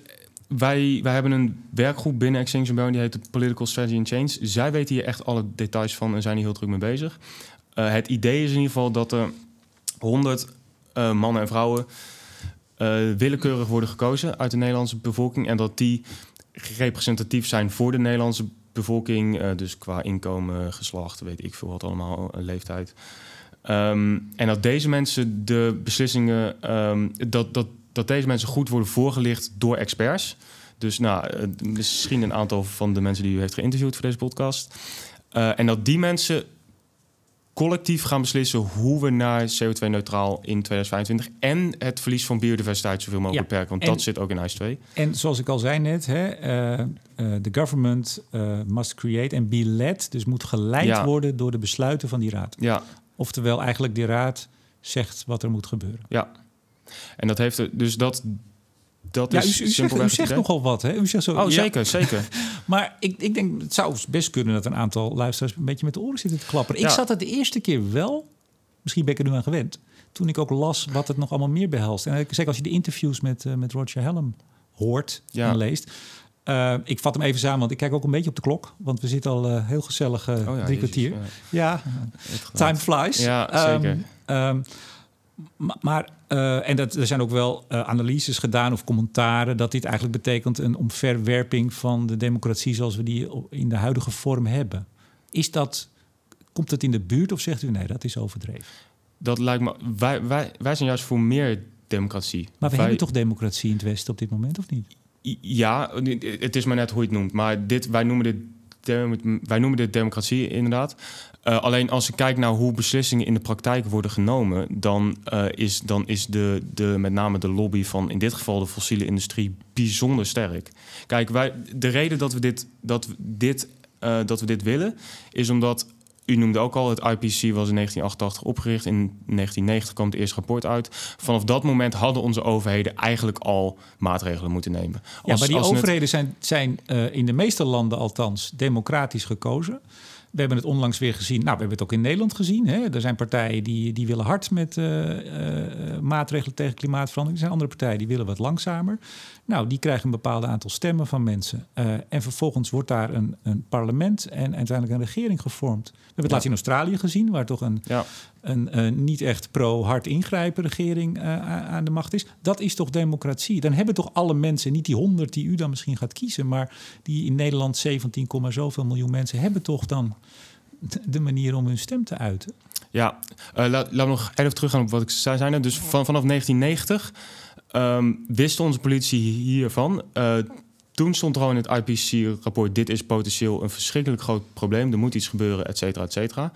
B: wij, wij hebben een werkgroep binnen Extinction Rebellion, die heet de Political Strategy and Change. Zij weten hier echt alle details van en zijn hier heel druk mee bezig. Het idee is in ieder geval dat er 100 eh, mannen en vrouwen eh, willekeurig worden gekozen uit de Nederlandse bevolking en dat die representatief zijn voor de Nederlandse bevolking, eh, dus qua inkomen, geslacht, weet ik veel wat allemaal, leeftijd. Ehm, en dat deze mensen de beslissingen, ehm, dat, dat, dat deze mensen goed worden voorgelicht door experts. Dus nou, misschien een aantal van de mensen die u heeft geïnterviewd voor deze podcast. En dat die mensen collectief gaan beslissen hoe we naar CO2-neutraal in 2025 en het verlies van biodiversiteit zoveel mogelijk beperken. Want
A: en-
B: dat zit ook in IJs 2.
A: En zoals ik al zei net, hè, eh, eh, the government eh, must create and be led. Dus moet geleid
B: Ja.
A: worden door de besluiten van die raad.
B: Ja,
A: Oftewel, eigenlijk die raad zegt wat er moet gebeuren.
B: ja. En dat heeft er, dus dat, dat
A: Ja, u, u
B: is
A: zegt, u zegt nogal wat, hè? U zegt zo,
B: Oh,
A: ja,
B: zeker, zeker.
A: Maar ik, ik denk, het zou best kunnen dat een aantal luisteraars een beetje met de oren zitten te klapperen. Ik zat het de eerste keer wel, misschien ben ik er nu aan gewend, toen ik ook las wat het nog allemaal meer behelst. En zeker als je de interviews met, eh, met Roger Helm hoort en leest. Eh, ik vat hem even samen, want ik kijk ook een beetje op de klok. Want we zitten al eh, heel gezellig
B: Oh ja,
A: drie
B: jezus,
A: kwartier.
B: ja.
A: Time flies.
B: Ja,
A: Ehm,
B: zeker.
A: ehm, ma- maar, eh, en dat, er zijn ook wel eh, analyses gedaan of commentaren... dat dit eigenlijk betekent een omverwerping van de democratie... zoals we die in de huidige vorm hebben. Is dat, komt het in de buurt of zegt u nee, dat is overdreven?
B: Dat lijkt me. Wij, wij, wij zijn juist voor meer democratie.
A: Maar we
B: Wij-
A: hebben toch democratie in het Westen op dit moment, of niet?
B: Ja, het is maar net hoe je het noemt. Maar dit, wij, noemen dit, wij noemen dit democratie inderdaad. Eh, alleen als ik kijk naar hoe beslissingen in de praktijk worden genomen, dan eh, is, dan is de, de, met name de lobby van in dit geval de fossiele industrie bijzonder sterk. Kijk, wij, de reden dat we dit, dat we dit, eh, dat we dit willen, is omdat. U noemde ook al, het IPC was in 1988 opgericht. In 1990 kwam het eerste rapport uit. Vanaf dat moment hadden onze overheden eigenlijk al maatregelen moeten nemen.
A: Ja, maar die
B: het-
A: overheden zijn, zijn in de meeste landen althans democratisch gekozen. We hebben het onlangs weer gezien. Nou, we hebben het ook in Nederland gezien. Hè. Er zijn partijen die, die willen hard met eh, eh, maatregelen tegen klimaatverandering. Er zijn andere partijen die willen wat langzamer. Nou, die krijgen een bepaald aantal stemmen van mensen. Eh, en vervolgens wordt daar een, een parlement en uiteindelijk een regering gevormd. We hebben het laatst in Australië gezien, waar toch een,
B: Ja,
A: een eh, niet echt pro-hard ingrijpen regering eh, aan de macht is. Dat is toch democratie? Dan hebben toch alle mensen, niet die 100 die u dan misschien gaat kiezen, maar die in Nederland 17, komma zoveel miljoen mensen hebben toch dan de- manier om hun stem te uiten?
B: ja. Laat, laat me nog even teruggaan op wat ik zei. Zijn. Dus van, vanaf 1990 ehm, wist onze politie hiervan. Eh, toen stond er al in het IPCC-rapport... dit is potentieel een verschrikkelijk groot probleem. Er moet iets gebeuren, et cetera, et cetera.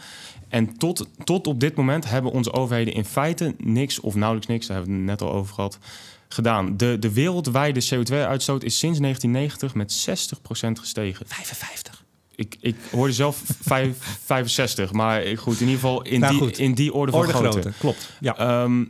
B: En tot, tot op dit moment hebben onze overheden in feite niks... of nauwelijks niks, daar hebben we het net al over gehad... gedaan. De, de wereldwijde CO2-uitstoot is sinds 1990 met 60% gestegen.
A: 55.
B: Ik, ik hoorde zelf vijf- 65, maar goed, in ieder geval in,
A: Nou
B: die,
A: goed.
B: in die orde van
A: Orde
B: grootte.
A: grootte, klopt. Ja.
B: Ehm,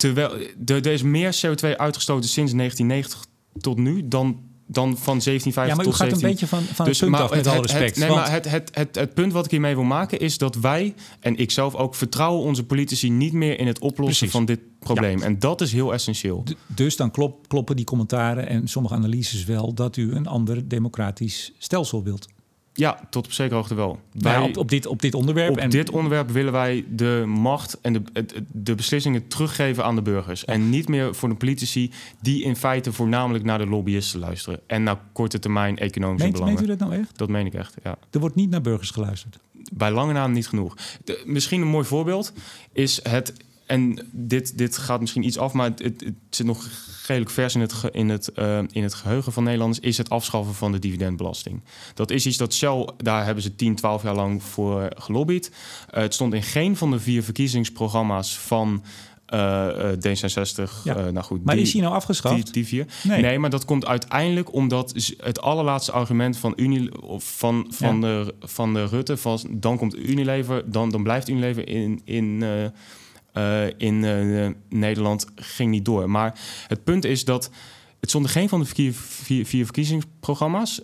B: terwijl er, er is meer CO2 uitgestoten sinds 1990 tot nu dan, dan van 1750
A: ja, maar u
B: tot
A: gaat een
B: 17...
A: beetje van, van
B: Dus,
A: het punt
B: maar
A: af, met
B: het,
A: alle respect.
B: Het, nee,
A: want-
B: maar het, het, het, het punt wat ik hiermee wil maken is dat wij, en ik zelf ook, vertrouwen onze politici niet meer in het oplossen
A: Precies.
B: van dit probleem. En dat is heel essentieel.
A: D- Dus dan klop, kloppen die commentaren en sommige analyses wel dat u een ander democratisch stelsel wilt.
B: Ja, tot op zekere hoogte wel.
A: Ja,
B: Wij-
A: op, op, dit, op dit onderwerp.
B: Op
A: en,
B: dit onderwerp willen wij de macht en de, de beslissingen teruggeven aan de burgers. En niet meer voor de politici die in feite voornamelijk naar de lobbyisten luisteren. En naar korte termijn economische
A: meent,
B: belangen.
A: meent u dat nou echt?
B: Dat meen ik echt, ja.
A: Er wordt niet naar burgers geluisterd.
B: Bij lange naam niet genoeg. De- misschien een mooi voorbeeld is het... En dit, dit gaat misschien iets af, maar het, het, het zit nog redelijk vers in het, ge- in, het, eh, in het geheugen van Nederlanders... is het afschaffen van de dividendbelasting. Dat is iets dat Shell, daar hebben ze 10, 12 jaar lang voor gelobbyd. Eh, het stond in geen van de vier verkiezingsprogramma's van eh, eh, D66.
A: Ja.
B: Nou goed,
A: Maar
B: die,
A: is hij nou afgeschaft?
B: die, die vier.
A: Nee.
B: Nee. maar dat komt uiteindelijk omdat het allerlaatste argument van, Uni, of van, van, de, van de Rutte was... dan komt Unilever, dan, dan blijft Unilever in, in, eh, in eh, Nederland, ging niet door. Maar het punt is dat het in geen van de vier, vier verkiezingsprogramma's.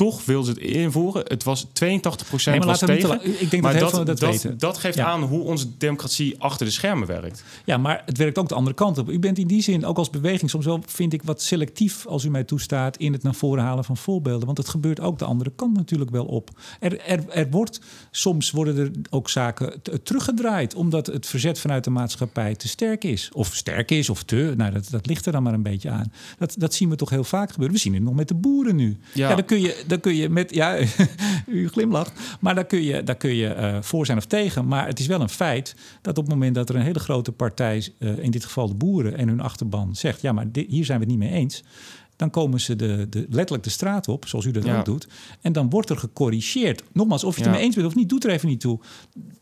B: Toch wil ze het invoeren. Het was 82%
A: Nee, maar
B: was
A: laten we niet te
B: tegen.
A: Ik denk
B: maar
A: dat
B: dat,
A: dat,
B: dat,
A: weten.
B: dat geeft
A: Ja.
B: aan hoe onze democratie achter de schermen werkt.
A: Ja, maar het werkt ook de andere kant op. U bent in die zin, ook als beweging, soms wel, vind ik, wat selectief als u mij toestaat in het naar voren halen van voorbeelden. Want het gebeurt ook de andere kant natuurlijk wel op. Er, er, er wordt, soms worden er ook zaken teruggedraaid, omdat het verzet vanuit de maatschappij te sterk is. Of sterk is, of te. Nou, dat, dat ligt er dan maar een beetje aan. Dat, dat zien we toch heel vaak gebeuren. We zien het nog met de boeren nu. Ja,
B: Ja.
A: dan kun je, dan kun je met, ja, u glimlacht, maar daar kun je, daar kun je eh, voor zijn of tegen. Maar het is wel een feit dat op het moment dat er een hele grote partij, eh, in dit geval de boeren en hun achterban, zegt: ja, maar di- hier zijn we het niet mee eens. Dan komen ze de, de, letterlijk de straat op, zoals u dat
B: Ja.
A: ook doet. En dan wordt er gecorrigeerd. Nogmaals, of je het
B: Ja.
A: ermee eens bent of niet, doet er even niet toe.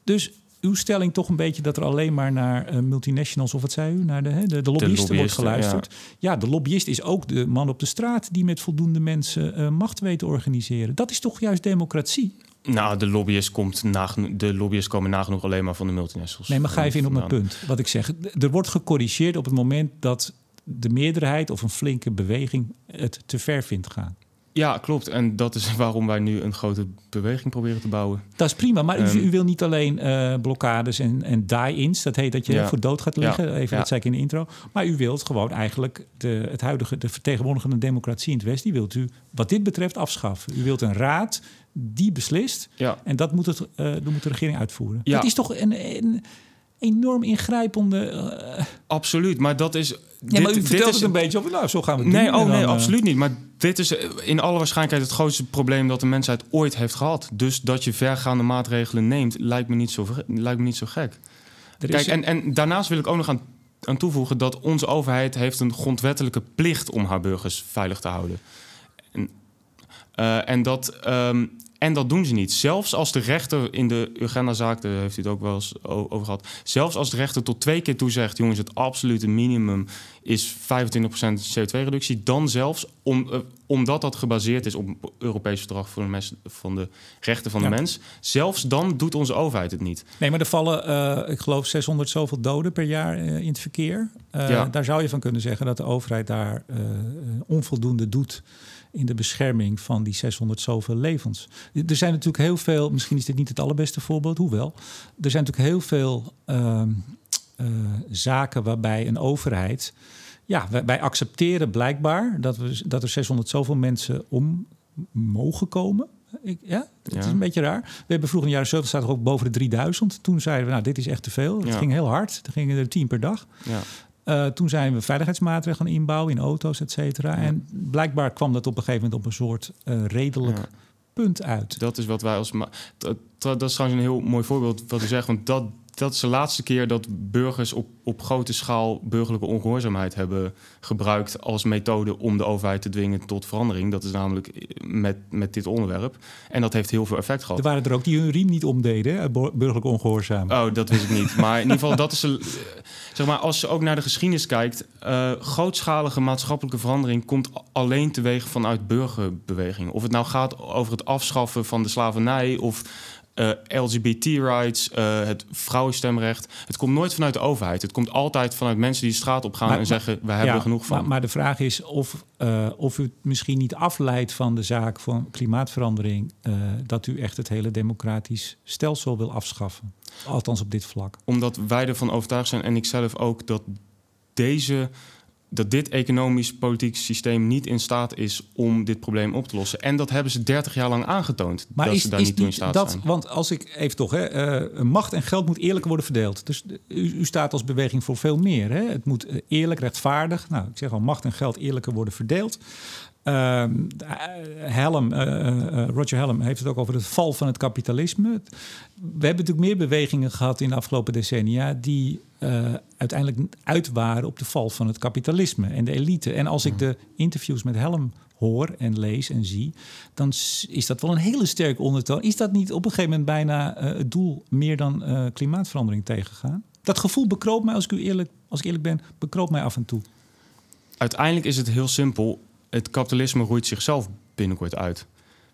A: Dus uw stelling toch een beetje dat er alleen maar naar eh, multinationals, of wat zei u, naar de, hè, de, de lobbyisten wordt
B: lobbyisten,
A: geluisterd. Ja. de lobbyist is ook de man op de straat die met voldoende mensen eh, macht weet te organiseren. Dat is toch juist democratie?
B: Nou, de lobbyist, komt nageno- de lobbyist komen nagenoeg alleen maar van de multinationals.
A: Nee, maar ga even in op mijn punt. Wat ik zeg, er wordt gecorrigeerd op het moment dat de meerderheid of een flinke beweging het te ver vindt gaan.
B: Ja, klopt. En dat is waarom wij nu een grote beweging proberen te bouwen.
A: Dat is prima, maar u,
B: Ehm.
A: u wil niet alleen eh, blokkades en, en die-ins, dat heet dat je
B: Ja.
A: voor dood gaat liggen, even dat zei ik in de intro, maar u wilt gewoon eigenlijk de, het huidige, de vertegenwoordigende democratie in het West, die wilt u wat dit betreft afschaffen. U wilt een raad die beslist
B: Ja,
A: en dat moet, het, eh, dat moet de regering uitvoeren.
B: Ja.
A: Dat is toch een, een enorm ingrijpende... eh,
B: absoluut. Maar dat is...
A: ja, maar u vertelt het een beetje over, nou, zo gaan we het
B: Nee,
A: doen.
B: oh nee,
A: eh,
B: absoluut niet. Maar dit is eh, in alle waarschijnlijkheid het grootste probleem dat de mensheid ooit heeft gehad. Dus dat je vergaande maatregelen neemt, lijkt me niet zo, lijkt me niet zo gek.
A: er
B: Kijk,
A: is-
B: en, en daarnaast wil ik ook nog aan, aan toevoegen dat onze overheid heeft een grondwettelijke plicht om haar burgers veilig te houden. En, en, dat, ehm, en dat doen ze niet. Zelfs als de rechter in de Urgenda-zaak, daar heeft u het ook wel eens over gehad. Zelfs als de rechter tot twee keer toe zegt: jongens, het absolute minimum is 25% CO2-reductie. Dan zelfs, om, eh, omdat dat gebaseerd is op Europees verdrag voor de, mes- van de rechten van
A: Ja.
B: de mens. Zelfs dan doet onze overheid het niet.
A: Nee, maar er vallen, eh, ik geloof, 600 zoveel doden per jaar eh, in het verkeer.
B: Ja.
A: Daar zou je van kunnen zeggen dat de overheid daar onvoldoende doet in de bescherming van die 600 zoveel levens. Er zijn natuurlijk heel veel, misschien is dit niet het allerbeste voorbeeld, hoewel. Er zijn natuurlijk heel veel ehm, eh, zaken waarbij een overheid... Ja, wij, wij accepteren blijkbaar dat, we, dat er 600 zoveel mensen om mogen komen. Ik, ja, het
B: Ja.
A: is een beetje raar. We hebben vroeger in de jaren 70 staat er ook boven de 3000. Toen zeiden we, nou, dit is echt te veel. Het
B: Ja.
A: ging heel hard. Er gingen er tien per dag.
B: Ja.
A: Eh, toen zijn we veiligheidsmaatregelen gaan inbouwen in auto's, et cetera. En blijkbaar kwam dat op een gegeven moment op een soort eh, redelijk
B: Ja.
A: punt uit.
B: Dat is wat wij als. dat is trouwens een heel mooi voorbeeld wat u zegt. Want dat, dat is de laatste keer dat burgers op, op grote schaal burgerlijke ongehoorzaamheid hebben gebruikt als methode om de overheid te dwingen tot verandering. Dat is namelijk met, met dit onderwerp. En dat heeft heel veel effect gehad.
A: Er waren er ook die hun riem niet omdeden, burgerlijk ongehoorzaam.
B: Oh, dat wist ik niet. Maar in ieder geval, dat is een, zeg maar, als je ook naar de geschiedenis kijkt, uh, grootschalige maatschappelijke verandering komt alleen teweeg vanuit burgerbewegingen. Of het nou gaat over het afschaffen van de slavernij of uh, eh, LGBT-rights, uh, het vrouwenstemrecht. Het komt nooit vanuit de overheid. Het komt altijd vanuit mensen die de straat op gaan en zeggen: we hebben er genoeg van.
A: Maar, maar, de vraag is of, uh, of u het misschien niet afleidt van de zaak van klimaatverandering, dat u echt het hele democratisch stelsel wil afschaffen. Althans op dit vlak.
B: Omdat wij ervan overtuigd zijn en ik zelf ook dat deze dat dit economisch-politiek systeem niet in staat is om dit probleem op te lossen. En dat hebben ze 30 jaar lang aangetoond. Maar dat is, ze daar niet toe in staat
A: dat,
B: zijn.
A: Want als ik even toch, hè, uh, macht en geld moet eerlijk worden verdeeld. Dus u, u, staat als beweging voor veel meer. Hè? Het moet eh, eerlijk, rechtvaardig. Nou, ik zeg al, macht en geld eerlijker worden verdeeld. Uh, Helm, uh, Roger Helm heeft het ook over het val van het kapitalisme. We hebben natuurlijk meer bewegingen gehad in de afgelopen decennia die uh, uiteindelijk uit waren op de val van het kapitalisme en de elite. En als ik hmm. de interviews met Helm hoor en lees en zie, dan is dat wel een hele sterke ondertoon. Is dat niet op een gegeven moment bijna uh, het doel meer dan uh, klimaatverandering tegengaan? Dat gevoel bekroopt mij, als ik, u eerlijk, als ik eerlijk ben, bekroopt mij af en toe.
B: Uiteindelijk is het heel simpel. Het kapitalisme roeit zichzelf binnenkort uit.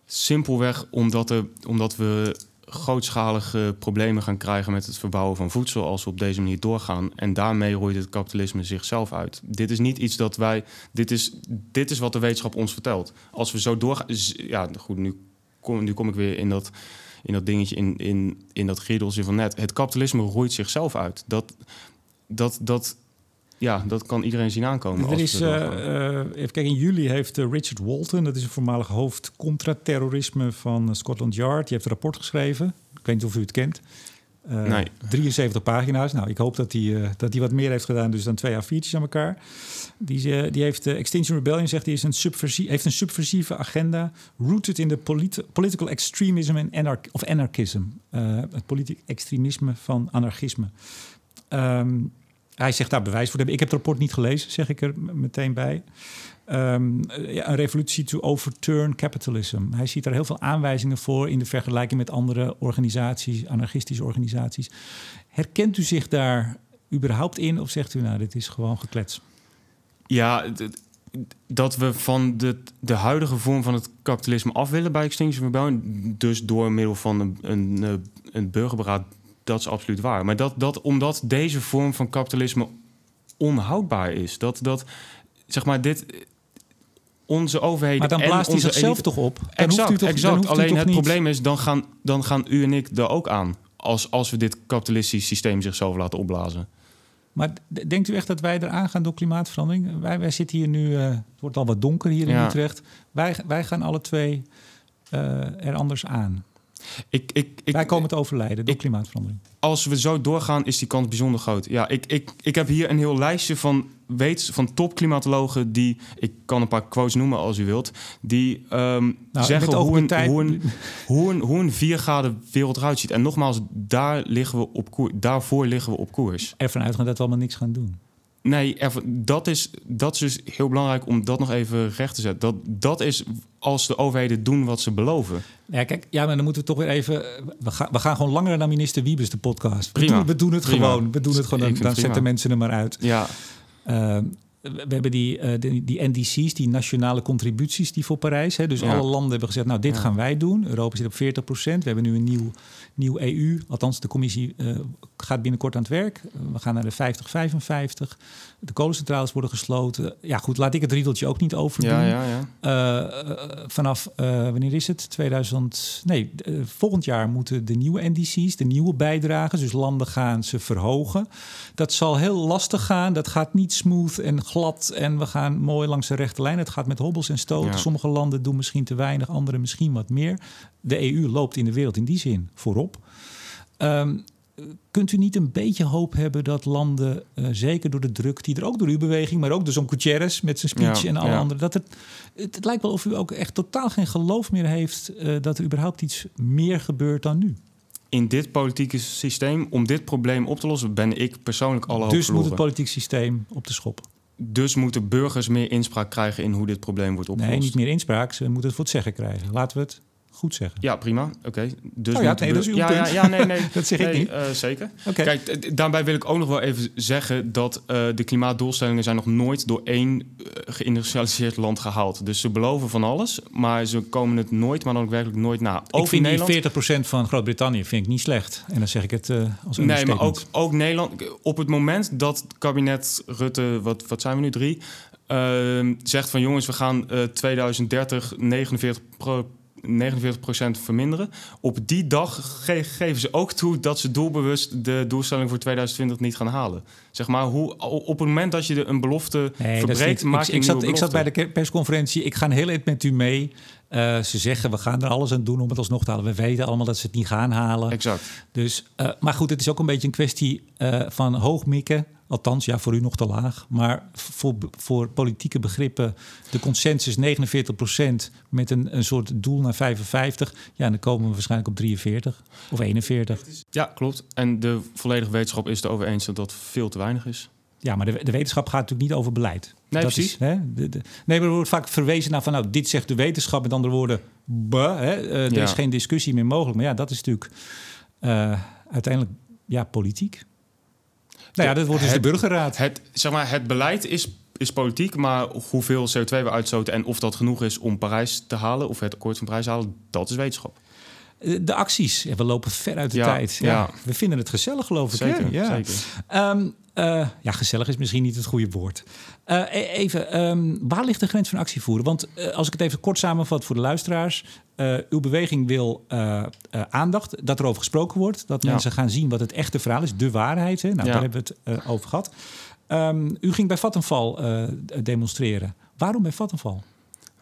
B: Simpelweg omdat, er, omdat we grootschalige problemen gaan krijgen met het verbouwen van voedsel als we op deze manier doorgaan. En daarmee roeit het kapitalisme zichzelf uit. Dit is niet iets dat wij. Dit is, dit is wat de wetenschap ons vertelt. Als we zo doorgaan. Ja, goed, nu kom, nu kom ik weer in dat, in dat dingetje, in, in, in dat griedeltje van net. Het kapitalisme roeit zichzelf uit. Dat, dat, dat, ja, dat kan iedereen zien aankomen.
A: Er is, uh, even kijken, in juli heeft uh, Richard Walton, dat is een voormalig hoofd contra-terrorisme van Scotland Yard, die heeft een rapport geschreven. Ik weet niet of u het kent.
B: nee.
A: 73 pagina's. Nou, ik hoop dat hij dat wat meer heeft gedaan, dus dan twee A4'tjes aan elkaar. Die, die heeft Extinction Rebellion, zegt hij, is een subversie, heeft een subversieve agenda, rooted in de political extremism en anarch of anarchism. het politiek extremisme van anarchisme. Um, hij zegt daar bewijs voor hebben. Ik heb het rapport niet gelezen, zeg ik er meteen bij. Um, ja, een revolutie to overturn capitalism. Hij ziet daar heel veel aanwijzingen voor in de vergelijking met andere organisaties, anarchistische organisaties. Herkent u zich daar überhaupt in of zegt u nou, dit is gewoon geklets?
B: Ja, dat we van de, de huidige vorm van het kapitalisme af willen bij Extinction Rebellion, dus door middel van een, een, een burgerberaad dat is absoluut waar. Maar dat, dat omdat deze vorm van kapitalisme onhoudbaar is. Dat, dat zeg maar, dit. Onze overheden.
A: Maar dan blaast hij zichzelf toch op? Dan
B: exact,
A: u toch,
B: exact. Alleen het probleem is, dan gaan, dan gaan u en ik er ook aan. Als, als we dit kapitalistisch systeem zichzelf laten opblazen.
A: Maar denkt u echt dat wij eraan gaan door klimaatverandering? Wij, wij zitten hier nu, uh, het wordt al wat donker hier in Utrecht. Wij, wij gaan alle twee uh, er anders aan.
B: Ik, ik, ik,
A: Wij komen te overlijden door klimaatverandering.
B: Als we zo doorgaan, is die kans bijzonder groot. Ja, ik, ik, ik heb hier een heel lijstje van, weet, van topklimatologen... die, ik kan een paar quotes noemen als u wilt... die um, zeggen hoe een, tijd... hoe, een, hoe, een, hoe een 4 graden wereld eruit ziet. En nogmaals, daar liggen we op koers, daarvoor liggen we op koers.
A: Ervan uitgaan dat we allemaal niks gaan doen.
B: Nee, dat is, dat is dus heel belangrijk om dat nog even recht te zetten. Dat, dat is als de overheden doen wat ze beloven.
A: Ja, kijk, ja, maar dan moeten we toch weer even. We gaan, we gaan gewoon langer naar minister Wiebes, de podcast. Prima. We doen, we doen het gewoon. We doen het gewoon. Dan, dan zetten mensen er maar uit.
B: Ja.
A: Uh, we hebben die, uh, die, die, NDC's, die nationale contributies die voor Parijs. Hè, dus alle landen hebben gezegd, nou dit gaan wij doen. Europa zit op 40 procent. We hebben nu een nieuw, nieuw EU. Althans, de commissie uh, gaat binnenkort aan het werk. we gaan naar de 50, 55. De kolencentrales worden gesloten. Ja goed, laat ik het riedeltje ook niet overdoen. Ja, ja, ja. Uh, vanaf, wanneer is het? 2000... Nee, volgend jaar moeten de nieuwe NDC's, de nieuwe bijdragen... dus landen gaan ze verhogen. Dat zal heel lastig gaan. Dat gaat niet smooth en glad en we gaan mooi langs de rechte lijn. Het gaat met hobbels en stoten. Sommige landen doen misschien te weinig, andere misschien wat meer. De EU loopt in de wereld in die zin voorop. Um, kunt u niet een beetje hoop hebben dat landen, uh, zeker door de druk die er ook door uw beweging, maar ook door zo'n Gutierrez met zijn speech en alle ja. anderen, dat het, het, lijkt wel of u ook echt totaal geen geloof meer heeft uh, dat er überhaupt iets meer gebeurt dan nu?
B: in dit politieke systeem, om dit probleem op te lossen, ben ik persoonlijk alle hoop
A: Dus moet het politiek systeem op de schop.
B: Dus moeten burgers meer inspraak krijgen in hoe dit probleem wordt opgelost.
A: Nee, niet meer inspraak. Ze moeten het voor het zeggen krijgen. Laten we het goed zeggen.
B: Ja, prima. Oké. Dus
A: Oh ja, nee, dat is uw
B: ja,
A: punt.
B: Ja, ja, nee, nee.
A: Dat zeg ik niet.
B: eh, zeker.
A: Oké.
B: Kijk, daarbij wil ik ook nog wel even zeggen dat eh, de klimaatdoelstellingen zijn nog nooit door één eh, geïndustrialiseerd land gehaald. Dus ze beloven van alles, maar ze komen het nooit, maar dan ook werkelijk nooit na. Ook
A: ik
B: in
A: vind
B: Nederland.
A: die 40% van Groot-Brittannië vind ik niet slecht. En dan zeg ik het als een
B: Nee, maar ook, ook Nederland. Op het moment dat het kabinet Rutte, wat, wat zijn we nu, drie, ehm, zegt van jongens, we gaan eh 2030 49 pro, 49% verminderen. Op die dag ge- geven ze ook toe dat ze doelbewust de doelstelling voor 2020 niet gaan halen. Zeg maar, hoe, op het moment dat je een belofte
A: Nee,
B: verbreekt, maak
A: ik,
B: je
A: ik, zat, ik zat bij de persconferentie. Ik ga een heel eind met u mee. Eh, ze zeggen, we gaan er alles aan doen om het alsnog te halen. We weten allemaal dat ze het niet gaan halen.
B: Exact.
A: Dus, eh, maar goed, het is ook een beetje een kwestie eh, van hoog mikken. Althans, ja, voor u nog te laag. Maar voor, voor politieke begrippen, de consensus 49% met een, een soort doel naar 55. Ja, dan komen we waarschijnlijk op 43 of 41.
B: Ja, klopt. En de volledige wetenschap is het over eens dat dat veel te weinig is.
A: Ja, maar de, de wetenschap gaat natuurlijk niet over beleid.
B: Nee,
A: Dat
B: precies.
A: Is, hè, de, de- nee, maar er wordt vaak verwezen naar van, nou, dit zegt de wetenschap. Met andere woorden, bah, hè, eh, er
B: Ja.
A: is geen discussie meer mogelijk. Maar ja, dat is natuurlijk eh, uiteindelijk ja, politiek. Nou ja, dat wordt dus de burgerraad.
B: Het, zeg maar, het beleid is, is politiek, maar hoeveel CO2 we uitstoten en of dat genoeg is om Parijs te halen, of het akkoord van Parijs te halen, dat is wetenschap.
A: Eh, De acties, we lopen ver uit de
B: Ja,
A: tijd. Ja,
B: ja.
A: We vinden het gezellig, geloof ik. hè?
B: Zeker,
A: Ja.
B: zeker.
A: Ehm, eh, ja, gezellig is misschien niet het goede woord. Eh, e- even, ehm, waar ligt de grens van actie voeren? Want eh, als ik het even kort samenvat voor de luisteraars. uw beweging wil aandacht, dat er over gesproken wordt. Dat
B: Ja.
A: mensen gaan zien wat het echte verhaal is, de waarheid. Hè? Nou,
B: Ja.
A: daar hebben we het over gehad. Ehm, u ging bij Vattenval demonstreren. Waarom bij Vattenval?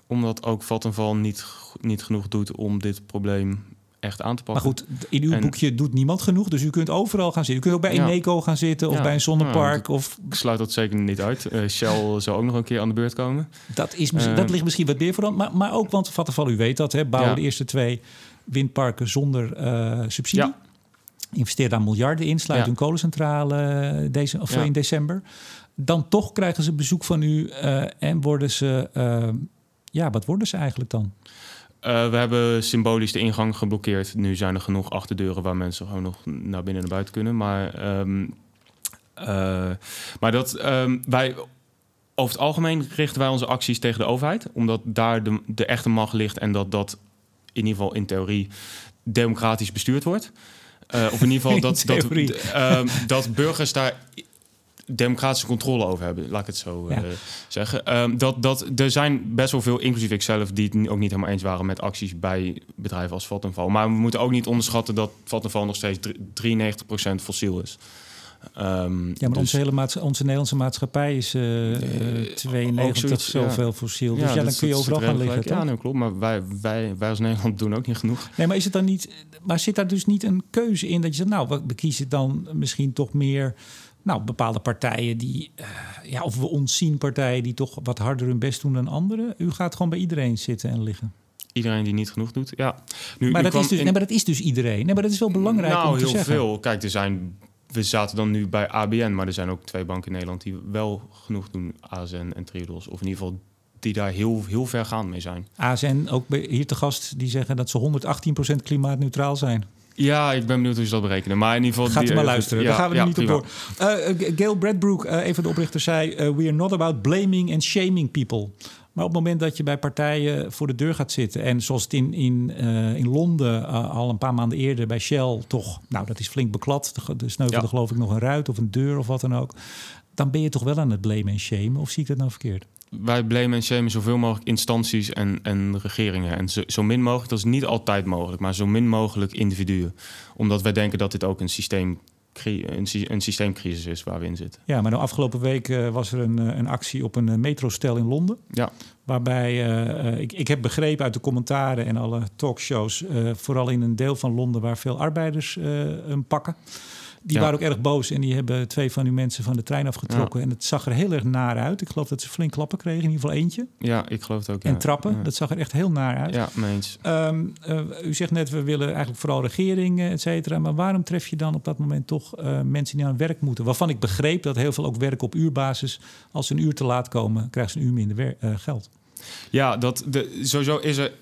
B: Omdat ook Vattenval niet, niet genoeg doet om dit probleem echt aan te
A: Maar
B: pakken.
A: goed, in uw
B: En-
A: boekje doet niemand genoeg. Dus u kunt overal gaan zitten. U kunt ook bij
B: Ja.
A: Eneco gaan zitten of
B: Ja.
A: bij een zonnepark. Of
B: Ik sluit dat zeker niet uit. Eh, Shell zal ook nog een keer aan de beurt komen.
A: Dat, is, misschien-
B: Eh,
A: dat ligt misschien wat meer voor dan. Maar, maar ook, want Vattenfall, u weet dat, hè, bouwen de eerste twee windparken zonder eh, subsidie.
B: Ja.
A: Investeert daar miljarden in, sluit een kolencentrale deze, of in december. Dan toch krijgen ze bezoek van u en worden ze... ja, wat worden ze eigenlijk dan?
B: Eh, we hebben symbolisch de ingang geblokkeerd. Nu zijn er genoeg achterdeuren waar mensen gewoon nog naar binnen en naar buiten kunnen. Maar, ehm, eh, maar dat ehm, wij over het algemeen richten wij onze acties tegen de overheid, omdat daar de, de echte macht ligt en dat dat in ieder geval in theorie democratisch bestuurd wordt. Eh, of in ieder geval dat, dat, ehm, dat burgers daar democratische controle over hebben, laat ik het zo eh, zeggen. Ehm, dat, dat, er zijn best wel veel, inclusief ikzelf, die het ook niet helemaal eens waren met acties bij bedrijven als Vattenfall. Maar we moeten ook niet onderschatten dat Vattenfall nog steeds dr- 93% fossiel is. Ehm,
A: Ja, maar
B: dus-
A: onze, hele onze Nederlandse maatschappij is eh, eh,
B: ook
A: 92
B: zoiets, ja.
A: zoveel fossiel. Dus ja, dan
B: dat-
A: kun je overal gaan liggen.
B: Ja, nee, klopt. Maar wij, wij, wij als Nederland doen ook niet genoeg.
A: Nee, maar is het dan niet. Maar zit daar dus niet een keuze in dat je zegt, nou, we we kiezen dan misschien toch meer. Nou, bepaalde partijen die. eh, ja, of we ontzien partijen die toch wat harder hun best doen dan anderen. U gaat gewoon bij iedereen zitten en liggen.
B: Iedereen die niet genoeg doet, ja. Nu,
A: Maar dat, is dus,
B: in-
A: nee, maar dat is dus iedereen. Nee, maar dat is wel belangrijk
B: nou,
A: om te
B: heel
A: zeggen.
B: veel. Kijk, er zijn... We zaten dan nu bij ABN, maar er zijn ook twee banken in Nederland... die wel genoeg doen, ASN en Triodos. Of in ieder geval die daar heel, heel ver gaan mee zijn.
A: ASN, ook bij- hier te gast, die zeggen dat ze 118% klimaatneutraal zijn.
B: Ja, ik ben benieuwd hoe ze dat berekenen. Maar in ieder geval...
A: Gaat u
B: die-
A: maar
B: eh,
A: luisteren,
B: ja,
A: daar gaan we
B: ja,
A: niet
B: prima.
A: op door. Eh, eh, Gail Bradbrook, eh, een van de oprichters, zei... we are not about blaming and shaming people. Maar op het moment dat je bij partijen voor de deur gaat zitten... en zoals het in, in, in Londen al een paar maanden eerder bij Shell toch... nou, dat is flink beklad. Er- Er sneuvelde
B: Ja.
A: geloof ik nog een ruit of een deur of wat dan ook. Dan ben je toch wel aan het blamen en shamen? Of zie ik dat nou verkeerd?
B: Wij blamen en shamen zoveel mogelijk instanties en, en regeringen. En zo, zo min mogelijk, dat is niet altijd mogelijk... maar zo min mogelijk individuen. Omdat wij denken dat dit ook een, systeem, een, sy- een systeemcrisis is waar we in zitten.
A: Ja, maar de afgelopen week eh, was er een, eh, een actie op een eh, metrostel in Londen.
B: Ja,
A: Waarbij ik, ik heb begrepen uit de commentaren en alle talkshows, vooral in een deel van Londen waar veel arbeiders hem pakken, Die
B: Ja.
A: waren ook erg boos en die hebben twee van uw mensen van de trein afgetrokken. En het zag er heel erg naar uit. Ik geloof dat ze flink klappen kregen, in ieder geval eentje.
B: Ja, ik geloof het ook.
A: En trappen, dat zag er echt heel naar uit.
B: ja mee eens.
A: Ehm, eh, u zegt net, we willen eigenlijk vooral regeringen, et cetera. Maar waarom tref je dan op dat moment toch eh, mensen die aan werk moeten? Waarvan ik begreep dat heel veel ook werken op uurbasis. Als ze een uur te laat komen, krijgen ze een uur minder eh, geld.
B: Ja, dat, de, sowieso is er...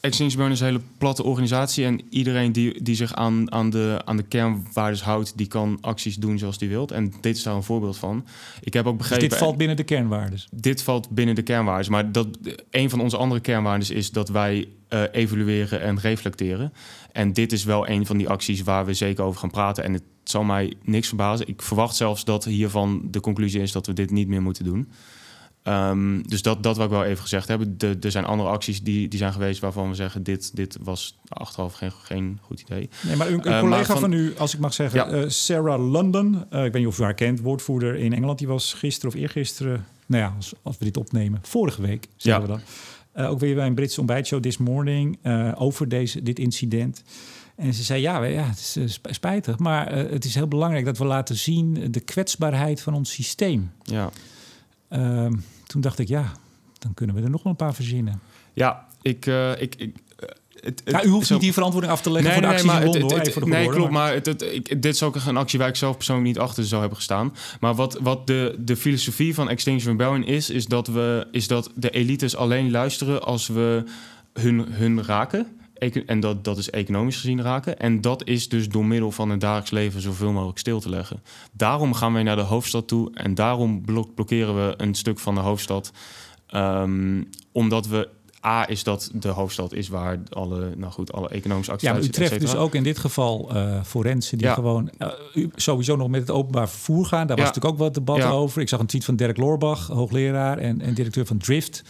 B: Extinction Rebellion is een hele platte organisatie... en iedereen die, die zich aan, aan, de, aan de kernwaardes houdt... die kan acties doen zoals die wilt. En dit is daar een voorbeeld van. Ik heb ook
A: Dus
B: begrepen...
A: dit valt binnen de kernwaardes.
B: dit valt binnen de kernwaarden. Maar dat, een van onze andere kernwaarden is dat wij eh, evalueren en reflecteren. En dit is wel een van die acties waar we zeker over gaan praten. En het zal mij niks verbazen. Ik verwacht zelfs dat hiervan de conclusie is dat we dit niet meer moeten doen. Ehm, dus dat, dat wil ik wel even gezegd hebben. De- er zijn andere acties die, die zijn geweest waarvan we zeggen... dit, dit was achteraf geen, geen goed idee.
A: Nee, maar een, een
B: Eh,
A: collega
B: van-
A: van, u, als ik mag zeggen,
B: Ja.
A: eh, Sarah London. eh, ik weet niet of u haar kent, woordvoerder in Engeland. Die was gisteren of eergisteren, nou ja, als, als we dit opnemen, vorige week, zeggen
B: Ja.
A: we. Eh, ook weer bij een Britse ontbijtshow This Morning over deze, dit incident. En ze zei, ja, ja het is sp- spijtig, maar het is heel belangrijk dat we laten zien de kwetsbaarheid van ons systeem.
B: Ja,
A: Ehm, toen dacht ik, ja, dan kunnen we er nog wel een paar verzinnen.
B: ja ik... eh, ik, ik eh, het,
A: Ja, u hoeft
B: zo-
A: niet die verantwoording af te leggen voor de acties in
B: het-
A: Londen,
B: het-
A: hoor,
B: nee, klopt. Maar ik, dit is ook een actie waar ik zelf persoonlijk niet achter zou hebben gestaan. Maar wat, wat de, de filosofie van Extinction Rebellion is, is dat, we, is dat de elites alleen luisteren als we hun, hun raken. En dat, dat is economisch gezien raken. En dat is dus door middel van het dagelijks leven zoveel mogelijk stil te leggen. Daarom gaan wij naar de hoofdstad toe. En daarom blok- blokkeren we een stuk van de hoofdstad. Ehm, omdat we. A is dat de hoofdstad is waar alle, nou goed, alle economische
A: Ja, maar u treft dus ook in dit geval eh forensen die
B: Ja.
A: gewoon eh, sowieso nog met het openbaar vervoer gaan. Daar was
B: Ja.
A: natuurlijk ook wat debat
B: Ja.
A: over. Ik zag een tweet van Dirk Loorbach, hoogleraar en, en directeur van Drift.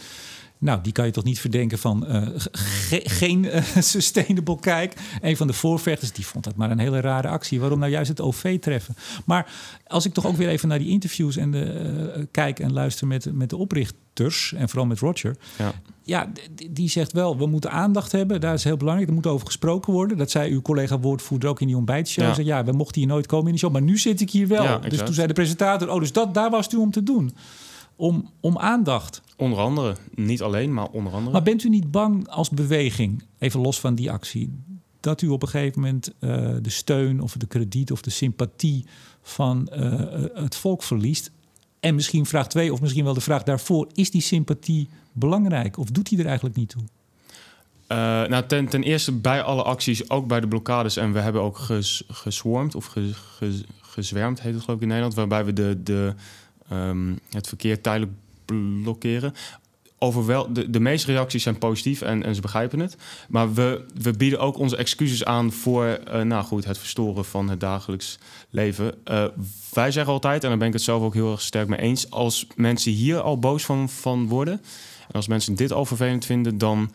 A: Nou, die kan je toch niet verdenken van eh, ge- geen eh, sustainable kijk. Een van de voorvechters, die vond dat maar een hele rare actie. Waarom nou juist het OV treffen? Maar als ik toch ook weer even naar die interviews en de, eh, kijk en luister met, met de oprichters... en vooral met Roger...
B: Ja.
A: Ja, die zegt wel, we moeten aandacht hebben. Daar is heel belangrijk. Er moet over gesproken worden. Dat zei uw collega woordvoerder ook in die ontbijtshow.
B: Ja.
A: Ja. Zei, ja, we mochten hier nooit komen in de show. Maar nu zit ik hier wel.
B: Ja,
A: dus toen zei de presentator... oh, dus dat, daar was het u om te doen. Om, om aandacht.
B: Onder andere, niet alleen, maar onder andere.
A: Maar bent u niet bang als beweging, even los van die actie... dat u op een gegeven moment eh, de steun of de krediet of de sympathie van eh, het volk verliest? En misschien vraag twee, of misschien wel de vraag daarvoor... is die sympathie belangrijk of doet die er eigenlijk niet toe?
B: Eh, nou, ten, ten eerste bij alle acties, ook bij de blokkades. En we hebben ook ges, geswarmd, of ge, ge- gezwermd heet het geloof ik in Nederland. Waarbij we de, de, ehm, het verkeer tijdelijk blokkeren. Overwel, de, de meeste reacties zijn positief en, en ze begrijpen het. Maar we, we bieden ook onze excuses aan voor eh, nou goed, het verstoren van het dagelijks leven. Eh, wij zeggen altijd, en daar ben ik het zelf ook heel erg sterk mee eens... als mensen hier al boos van, van worden... en als mensen dit al vervelend vinden... dan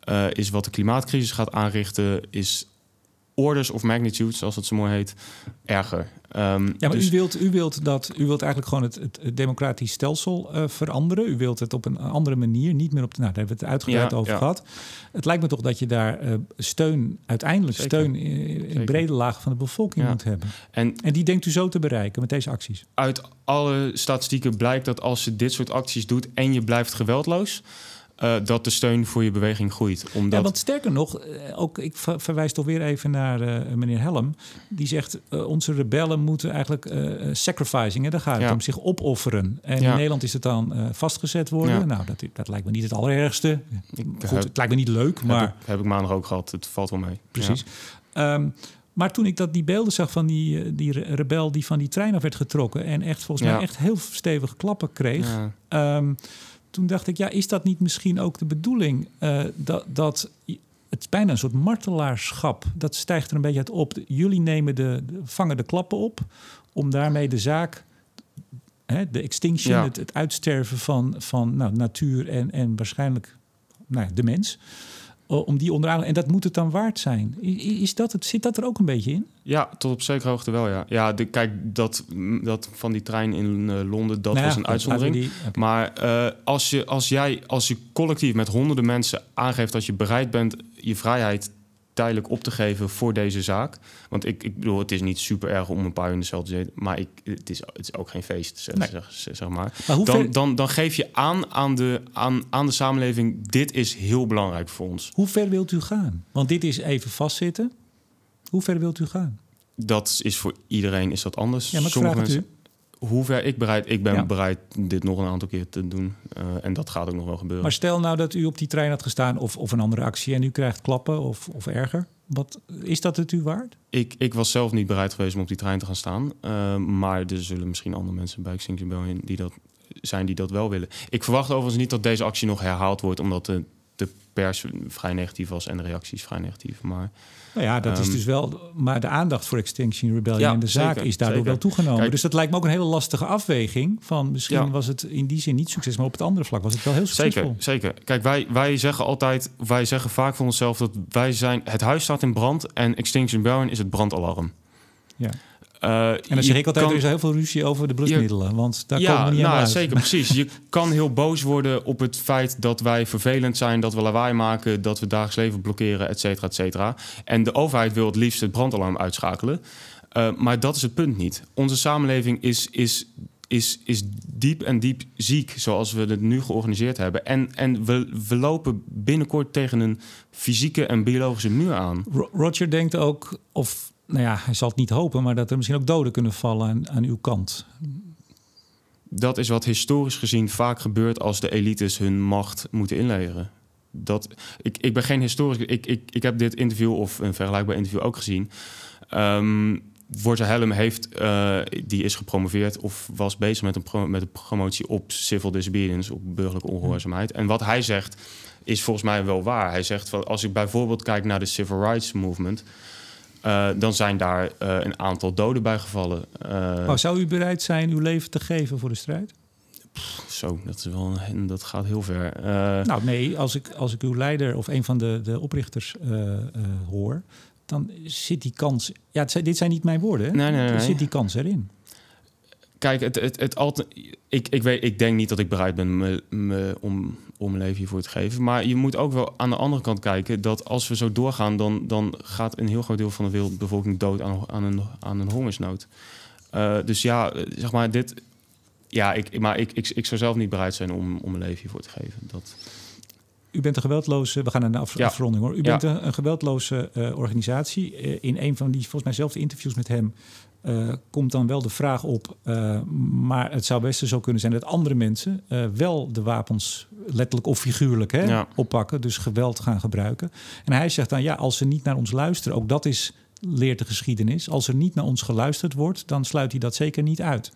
B: eh, is wat de klimaatcrisis gaat aanrichten... is orders of magnitude, zoals het zo mooi heet, erger. Ehm,
A: Ja, maar
B: dus-
A: u, wilt, u, wilt dat, u wilt eigenlijk gewoon het, het, democratisch stelsel eh, veranderen. U wilt het op een andere manier, niet meer op de... Nou, daar hebben we het uitgebreid
B: Ja,
A: over
B: ja.
A: gehad. Het lijkt me toch dat je daar eh, steun, uiteindelijk
B: Zeker.
A: steun in, in brede lagen van de bevolking
B: Ja.
A: moet hebben.
B: en
A: En die denkt u zo te bereiken met deze acties.
B: uit alle statistieken blijkt dat als je dit soort acties doet en je blijft geweldloos, eh, dat de steun voor je beweging groeit. Omdat,
A: Ja, want sterker nog, eh, ook, ik ver- verwijs toch weer even naar eh, meneer Helm. Die zegt, onze rebellen moeten eigenlijk sacrificing, hè, daar gaat het
B: Ja.
A: om, zich opofferen. En
B: Ja.
A: in Nederland is het dan vastgezet worden.
B: Ja.
A: Nou, dat, dat lijkt me niet het allerergste.
B: Ik
A: Goed,
B: heb-
A: het lijkt me niet leuk, maar...
B: heb, ik, heb ik maandag ook gehad. Het valt wel mee.
A: Precies. Ehm, maar toen ik dat, die beelden zag van die, die re- rebel die van die trein af werd getrokken... en echt volgens mij echt heel stevige klappen kreeg...
B: Ja.
A: Toen dacht ik, ja, is dat niet misschien ook de bedoeling? eh, dat, dat het is bijna een soort martelaarschap. Dat stijgt er een beetje uit op. Jullie nemen de, de- vangen de klappen op om daarmee de zaak, hè, de extinction,
B: Ja.
A: het, het uitsterven van, van nou, natuur en, en waarschijnlijk nou, de mens. O- Om die onderaan. En dat moet het dan waard zijn. Is dat het, zit dat er ook een beetje in?
B: Ja, tot op zekere hoogte wel, ja. Ja, de, kijk, dat, dat van die trein in eh, Londen, dat
A: Nou ja,
B: was een uitzondering.
A: die-.
B: Maar eh, als, je, als jij, als je collectief met honderden mensen aangeeft dat je bereid bent je vrijheid tijdelijk op te geven voor deze zaak. Want ik, ik bedoel, het is niet super erg om een paar uur in de cel te zitten, maar ik, het, is, het is ook geen feest, zeg,
A: Nee.
B: zeg, zeg maar. Dan, dan, dan geef je aan aan de, aan, aan de samenleving, dit is heel belangrijk voor ons.
A: hoe ver wilt u gaan? Want dit is even vastzitten. Hoe ver wilt u gaan?
B: Dat is voor iedereen is dat anders.
A: Ja, maar ik
B: Sommige
A: vraag het
B: mensen, hoe ver ik bereid, ik ben
A: Ja.
B: bereid dit nog een aantal keer te doen. Eh, en dat gaat ook nog wel gebeuren.
A: Maar stel nou dat u op die trein had gestaan of, of een andere actie en u krijgt klappen of, of erger. Wat, is dat het u waard?
B: Ik, ik was zelf niet bereid geweest om op die trein te gaan staan. Eh, maar er zullen misschien andere mensen bij Extinction Rebellion die dat zijn die dat wel willen. Ik verwacht overigens niet dat deze actie nog herhaald wordt, omdat de, de pers vrij negatief was en de reacties vrij negatief. Maar
A: Nou ja, dat is
B: Ehm,
A: dus wel. Maar de aandacht voor Extinction Rebellion
B: Ja,
A: en de zaak
B: zeker,
A: is daardoor
B: zeker.
A: wel toegenomen.
B: Kijk-
A: dus dat lijkt me ook een hele lastige afweging. Van misschien
B: Ja.
A: was het in die zin niet succes, maar op het andere vlak was het wel heel succesvol.
B: zeker, zeker. Kijk, wij, wij zeggen altijd, wij zeggen vaak voor onszelf dat wij zijn, het huis staat in brand en Extinction Rebellion is het brandalarm.
A: Ja.
B: Eh,
A: En dan
B: je
A: ik altijd,
B: kan-
A: er is heel veel ruzie over de blusmiddelen. Want daar
B: ja,
A: komen we niet
B: nou,
A: aan uit.
B: zeker, precies. Je kan heel boos worden op het feit dat wij vervelend zijn, dat we lawaai maken, dat we dagelijks leven blokkeren, et cetera, et cetera. En de overheid wil het liefst het brandalarm uitschakelen. Eh, maar dat is het punt niet. Onze samenleving is, is, is, is diep en diep ziek, zoals we het nu georganiseerd hebben. En, en we, we lopen binnenkort tegen een fysieke en biologische muur aan.
A: Ro- Roger denkt ook, of nou ja, hij zal het niet hopen, maar dat er misschien ook doden kunnen vallen aan, aan uw kant.
B: Dat is wat historisch gezien vaak gebeurt als de elites hun macht moeten inleveren. Dat, ik, ik ben geen historisch. Ik, ik, ik heb dit interview of een vergelijkbaar interview ook gezien. Um, Worza Helm heeft, uh, die is gepromoveerd of was bezig met een, met een promotie op civil disobedience, op burgerlijke ongehoorzaamheid. En wat hij zegt is volgens mij wel waar. Hij zegt van als ik bijvoorbeeld kijk naar de civil rights movement. Uh, dan zijn daar uh, een aantal doden bij gevallen. Uh,
A: oh, zou u bereid zijn uw leven te geven voor de strijd?
B: Pff, zo, dat, is wel een, dat gaat heel ver.
A: Nou nee, als ik, als ik uw leider of een van de, de oprichters hoor, dan zit die kans. Ja, dit zijn niet mijn woorden. Hè?
B: Nee, nee, nee.
A: Dan zit die kans erin.
B: Kijk, het, het, het altijd, ik, ik, weet, ik denk niet dat ik bereid ben me, me, om, om mijn leven hiervoor te geven. Maar je moet ook wel aan de andere kant kijken dat als we zo doorgaan, dan, dan gaat een heel groot deel van de wereldbevolking dood aan, aan, een, aan een hongersnood. Uh, dus ja, zeg maar, dit. Ja, ik, maar ik, ik, ik zou zelf niet bereid zijn om, om mijn leven hiervoor te geven. Dat,
A: u bent een geweldloze, we gaan naar de af,
B: Ja.
A: afronding hoor. U bent
B: Ja.
A: een, een geweldloze uh, organisatie. Uh, in een van die, volgens mij zelf de interviews met hem, uh, komt dan wel de vraag op. uh, maar het zou best zo kunnen zijn dat andere mensen uh, wel de wapens, letterlijk of figuurlijk, hè,
B: Ja.
A: oppakken. Dus geweld gaan gebruiken. En hij zegt dan, ja, als ze niet naar ons luisteren, ook dat is, leert de geschiedenis. Als er niet naar ons geluisterd wordt, dan sluit hij dat zeker niet uit.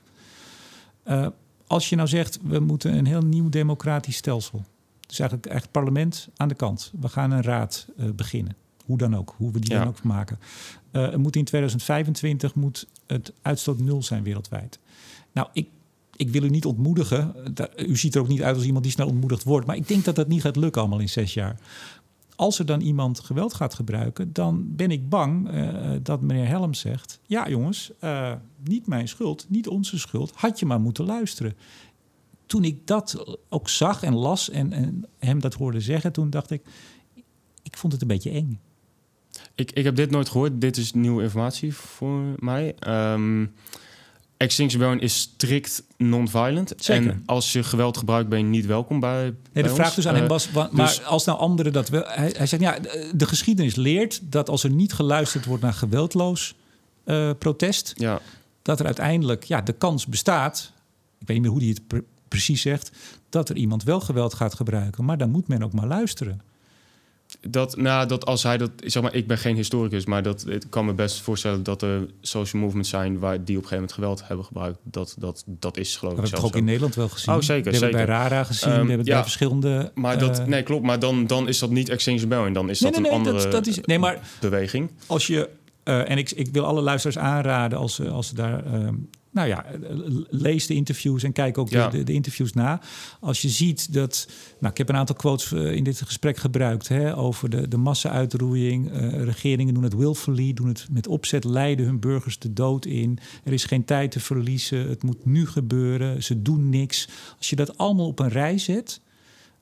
A: Als je nou zegt, we moeten een heel nieuw democratisch stelsel. Dus eigenlijk echt parlement aan de kant. We gaan een raad beginnen. Hoe dan ook, hoe we die
B: Ja.
A: dan ook maken. Uh, er moet in 2025 moet het uitstoot nul zijn wereldwijd. Nou, ik, ik wil u niet ontmoedigen. U ziet er ook niet uit als iemand die snel ontmoedigd wordt. Maar ik denk dat dat niet gaat lukken allemaal in zes jaar. Als er dan iemand geweld gaat gebruiken, dan ben ik bang uh, dat meneer Helm zegt: Ja, jongens, uh, niet mijn schuld, niet onze schuld. Had je maar moeten luisteren. Toen ik dat ook zag en las en, en hem dat hoorde zeggen, toen dacht ik: Ik vond het een beetje eng.
B: Ik, ik heb dit nooit gehoord. Dit is nieuwe informatie voor mij. Um, Extinction Rebellion is strikt non-violent. En als je geweld gebruikt, ben je niet welkom bij.
A: Nee,
B: bij
A: de vraag
B: ons.
A: dus aan hem was: wa- maar
B: dus-
A: als nou anderen dat wel. Hij, hij zegt: ja, de geschiedenis leert dat als er niet geluisterd wordt naar geweldloos uh, protest,
B: Ja,
A: dat er uiteindelijk ja, de kans bestaat. Ik weet niet meer hoe hij het pre- precies zegt. Dat er iemand wel geweld gaat gebruiken. Maar dan moet men ook maar luisteren.
B: Dat, nou, dat als hij dat. Zeg maar, ik ben geen historicus, maar dat, ik kan me best voorstellen dat er social movements zijn waar die op een gegeven moment geweld hebben gebruikt. Dat, dat, dat is geloof
A: We
B: ik
A: hebben het
B: zelfs
A: ook in. Nederland wel gezien.
B: Oh, zeker,
A: We hebben het
B: zeker.
A: bij Rara gezien. We hebben
B: ja,
A: bij verschillende...
B: Maar dat,
A: eh,
B: nee, klopt. Maar dan, dan is dat niet Extinction Rebellion. Dan is
A: Nee,
B: dat
A: nee,
B: een
A: nee,
B: andere
A: dat- dat is- nee, maar-
B: beweging.
A: als je... eh, en ik, ik wil alle luisteraars aanraden als, ze- als ze daar... ehm, nou ja, eh, lees de interviews en kijk ook
B: Ja.
A: de, de, interviews na. Als je ziet dat... Nou, ik heb een aantal quotes eh, in dit gesprek gebruikt... Hè, over de, de massa-uitroeiing. Eh, regeringen doen het willfully, doen het met opzet... leiden hun burgers de dood in. Er is geen tijd te verliezen. Het moet nu gebeuren. Ze doen niks. Als je dat allemaal op een rij zet...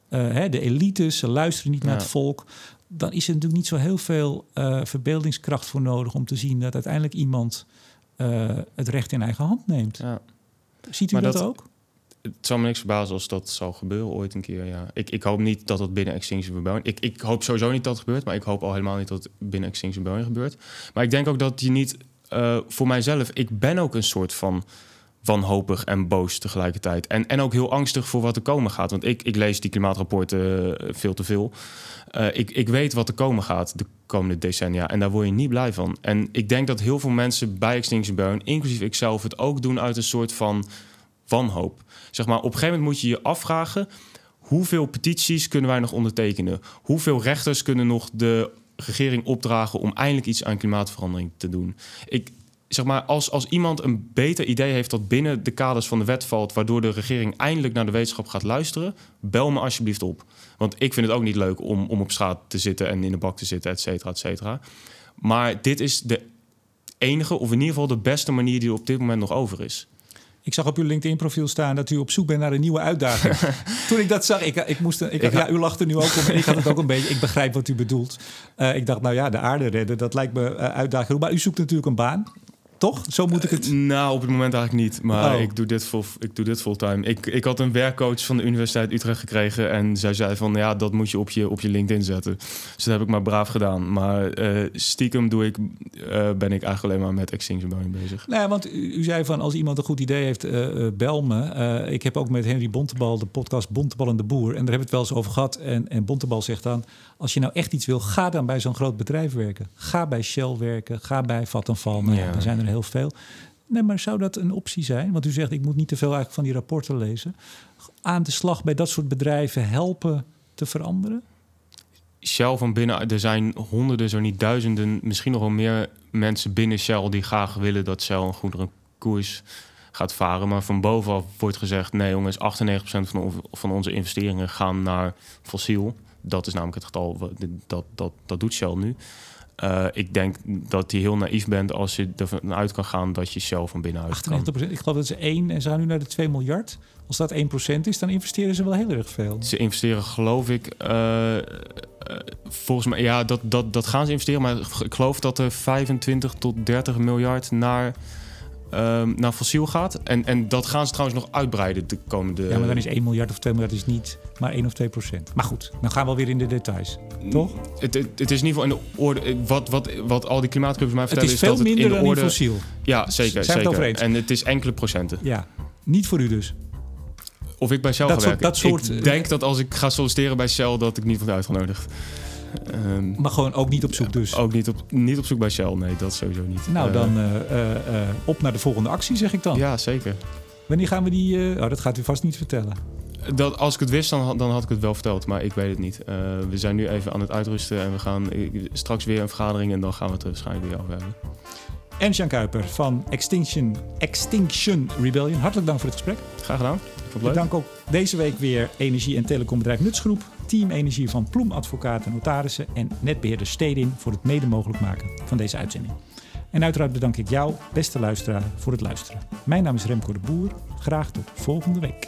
A: eh, hè, de elites, ze luisteren niet naar het volk... dan is er natuurlijk niet zo heel veel uh, verbeeldingskracht voor nodig om te zien dat uiteindelijk iemand uh, het recht in eigen hand neemt. Ja. Ziet u dat, ook?
B: Het zou me niks verbazen als dat zal gebeuren ooit een keer. Ja. Ik, ik hoop niet dat dat binnen Extinction Rebellion... Ik, ik hoop sowieso niet dat het gebeurt, maar ik hoop al helemaal niet dat het binnen Extinction Rebellion gebeurt. Maar ik denk ook dat je niet... Uh, voor mijzelf, ik ben ook een soort van wanhopig en boos tegelijkertijd. En, en ook heel angstig voor wat er komen gaat. Want ik, ik lees die klimaatrapporten veel te veel. Uh, ik, ik weet wat er komen gaat de komende decennia. En daar word je niet blij van. En ik denk dat heel veel mensen bij Extinction Rebellion, inclusief ikzelf, het ook doen uit een soort van wanhoop. Zeg maar, op een gegeven moment moet je je afvragen: hoeveel petities kunnen wij nog ondertekenen? Hoeveel rechters kunnen nog de regering opdragen om eindelijk iets aan klimaatverandering te doen? Ik, zeg maar, als, als iemand een beter idee heeft dat binnen de kaders van de wet valt, waardoor de regering eindelijk naar de wetenschap gaat luisteren, bel me alsjeblieft op. Want ik vind het ook niet leuk om, om op straat te zitten en in de bak te zitten, et cetera, et cetera. Maar dit is de enige, of in ieder geval de beste manier die er op dit moment nog over is.
A: Ik zag op uw LinkedIn-profiel staan dat u op zoek bent naar een nieuwe uitdaging. Toen ik dat zag, ik, ik moest, ik, ik ja, u lachte nu ook om. Ik had het ook een beetje. Ik begrijp wat u bedoelt. Uh, ik dacht, nou ja, de aarde redden, dat lijkt me uh, uitdaging. Maar u zoekt natuurlijk een baan. Toch? Zo moet ik het. Uh,
B: nou, op het moment eigenlijk niet. Maar oh. ik doe dit, vol, ik doe dit fulltime. Ik, ik had een werkcoach van de Universiteit Utrecht gekregen. En zij zei van ja, dat moet je op je, op je LinkedIn zetten. Dus dat heb ik maar braaf gedaan. Maar uh, stiekem doe ik, uh, ben ik eigenlijk alleen maar met Extinction Rebellion bezig.
A: Nou, want u, u, zei van als iemand een goed idee heeft, bel me. ik heb ook met Henry Bontebal de podcast Bontebal en de Boer. En daar hebben we het wel eens over gehad. En, en Bontebal zegt dan: als je nou echt iets wil, ga dan bij zo'n groot bedrijf werken. Ga bij Shell werken. Ga bij Vattenfall. Nou, ja. er zijn er heel veel. Nee, maar zou dat een optie zijn? Want u zegt, ik moet niet te veel eigenlijk van die rapporten lezen. Aan de slag bij dat soort bedrijven helpen te veranderen?
B: Shell van binnen, er zijn honderden, zo niet duizenden, misschien nog wel meer mensen binnen Shell die graag willen dat Shell een goedere koers gaat varen. Maar van bovenaf wordt gezegd: nee, jongens, 98% van, van onze investeringen gaan naar fossiel. Dat is namelijk het getal, dat, dat, dat doet Shell nu. Uh, ik denk dat je heel naïef bent als je ervan uit kan gaan dat je Shell van binnenuit 98%, kan.
A: Ik geloof dat ze 1 en ze gaan nu naar de 2 miljard. Als dat 1% is, dan investeren ze wel heel erg veel.
B: Ze investeren, geloof ik, uh, uh, volgens mij, ja, dat, dat, dat gaan ze investeren. Maar ik geloof dat er 25 tot 30 miljard naar um, naar fossiel gaat. En, en dat gaan ze trouwens nog uitbreiden de komende...
A: Ja, maar dan is 1 miljard of 2 miljard is niet maar 1 of 2 procent. Maar goed, dan gaan we alweer in de details, toch?
B: Het, het, het, is in ieder geval in de orde... Wat, wat, wat al die klimaatclubs mij vertellen
A: is, is dat
B: het
A: in de
B: orde...
A: dan fossiel.
B: Ja, zeker.
A: Zijn
B: zeker.
A: het?
B: En het is enkele procenten.
A: Ja, niet voor u dus.
B: Of ik bij Shell dat ga soort, werken. Dat soort, ik denk dat als ik ga solliciteren bij Shell... dat ik niet word uitgenodigd.
A: Um, maar gewoon ook niet op zoek dus?
B: Ook niet op, niet op zoek bij Shell, nee, dat sowieso niet.
A: Nou, uh, dan uh, uh, op naar de volgende actie, zeg ik dan.
B: Ja, zeker.
A: Wanneer gaan we die... oh, dat gaat u vast niet vertellen.
B: Dat, als ik het wist, dan, dan had ik het wel verteld, maar ik weet het niet. we zijn nu even aan het uitrusten en we gaan straks weer een vergadering... en dan gaan we het waarschijnlijk weer over hebben.
A: En Jan Kuiper van Extinction, Extinction Rebellion. Hartelijk dank voor het gesprek.
B: Graag gedaan.
A: Ik dank ook deze week weer energie- en telecombedrijf Nutsgroep, Team Energie van Ploem Advocaten Notarissen en netbeheerder Stedin voor het mede mogelijk maken van deze uitzending. En uiteraard bedank ik jou, beste luisteraar, voor het luisteren. Mijn naam is Remco de Boer. Graag tot volgende week.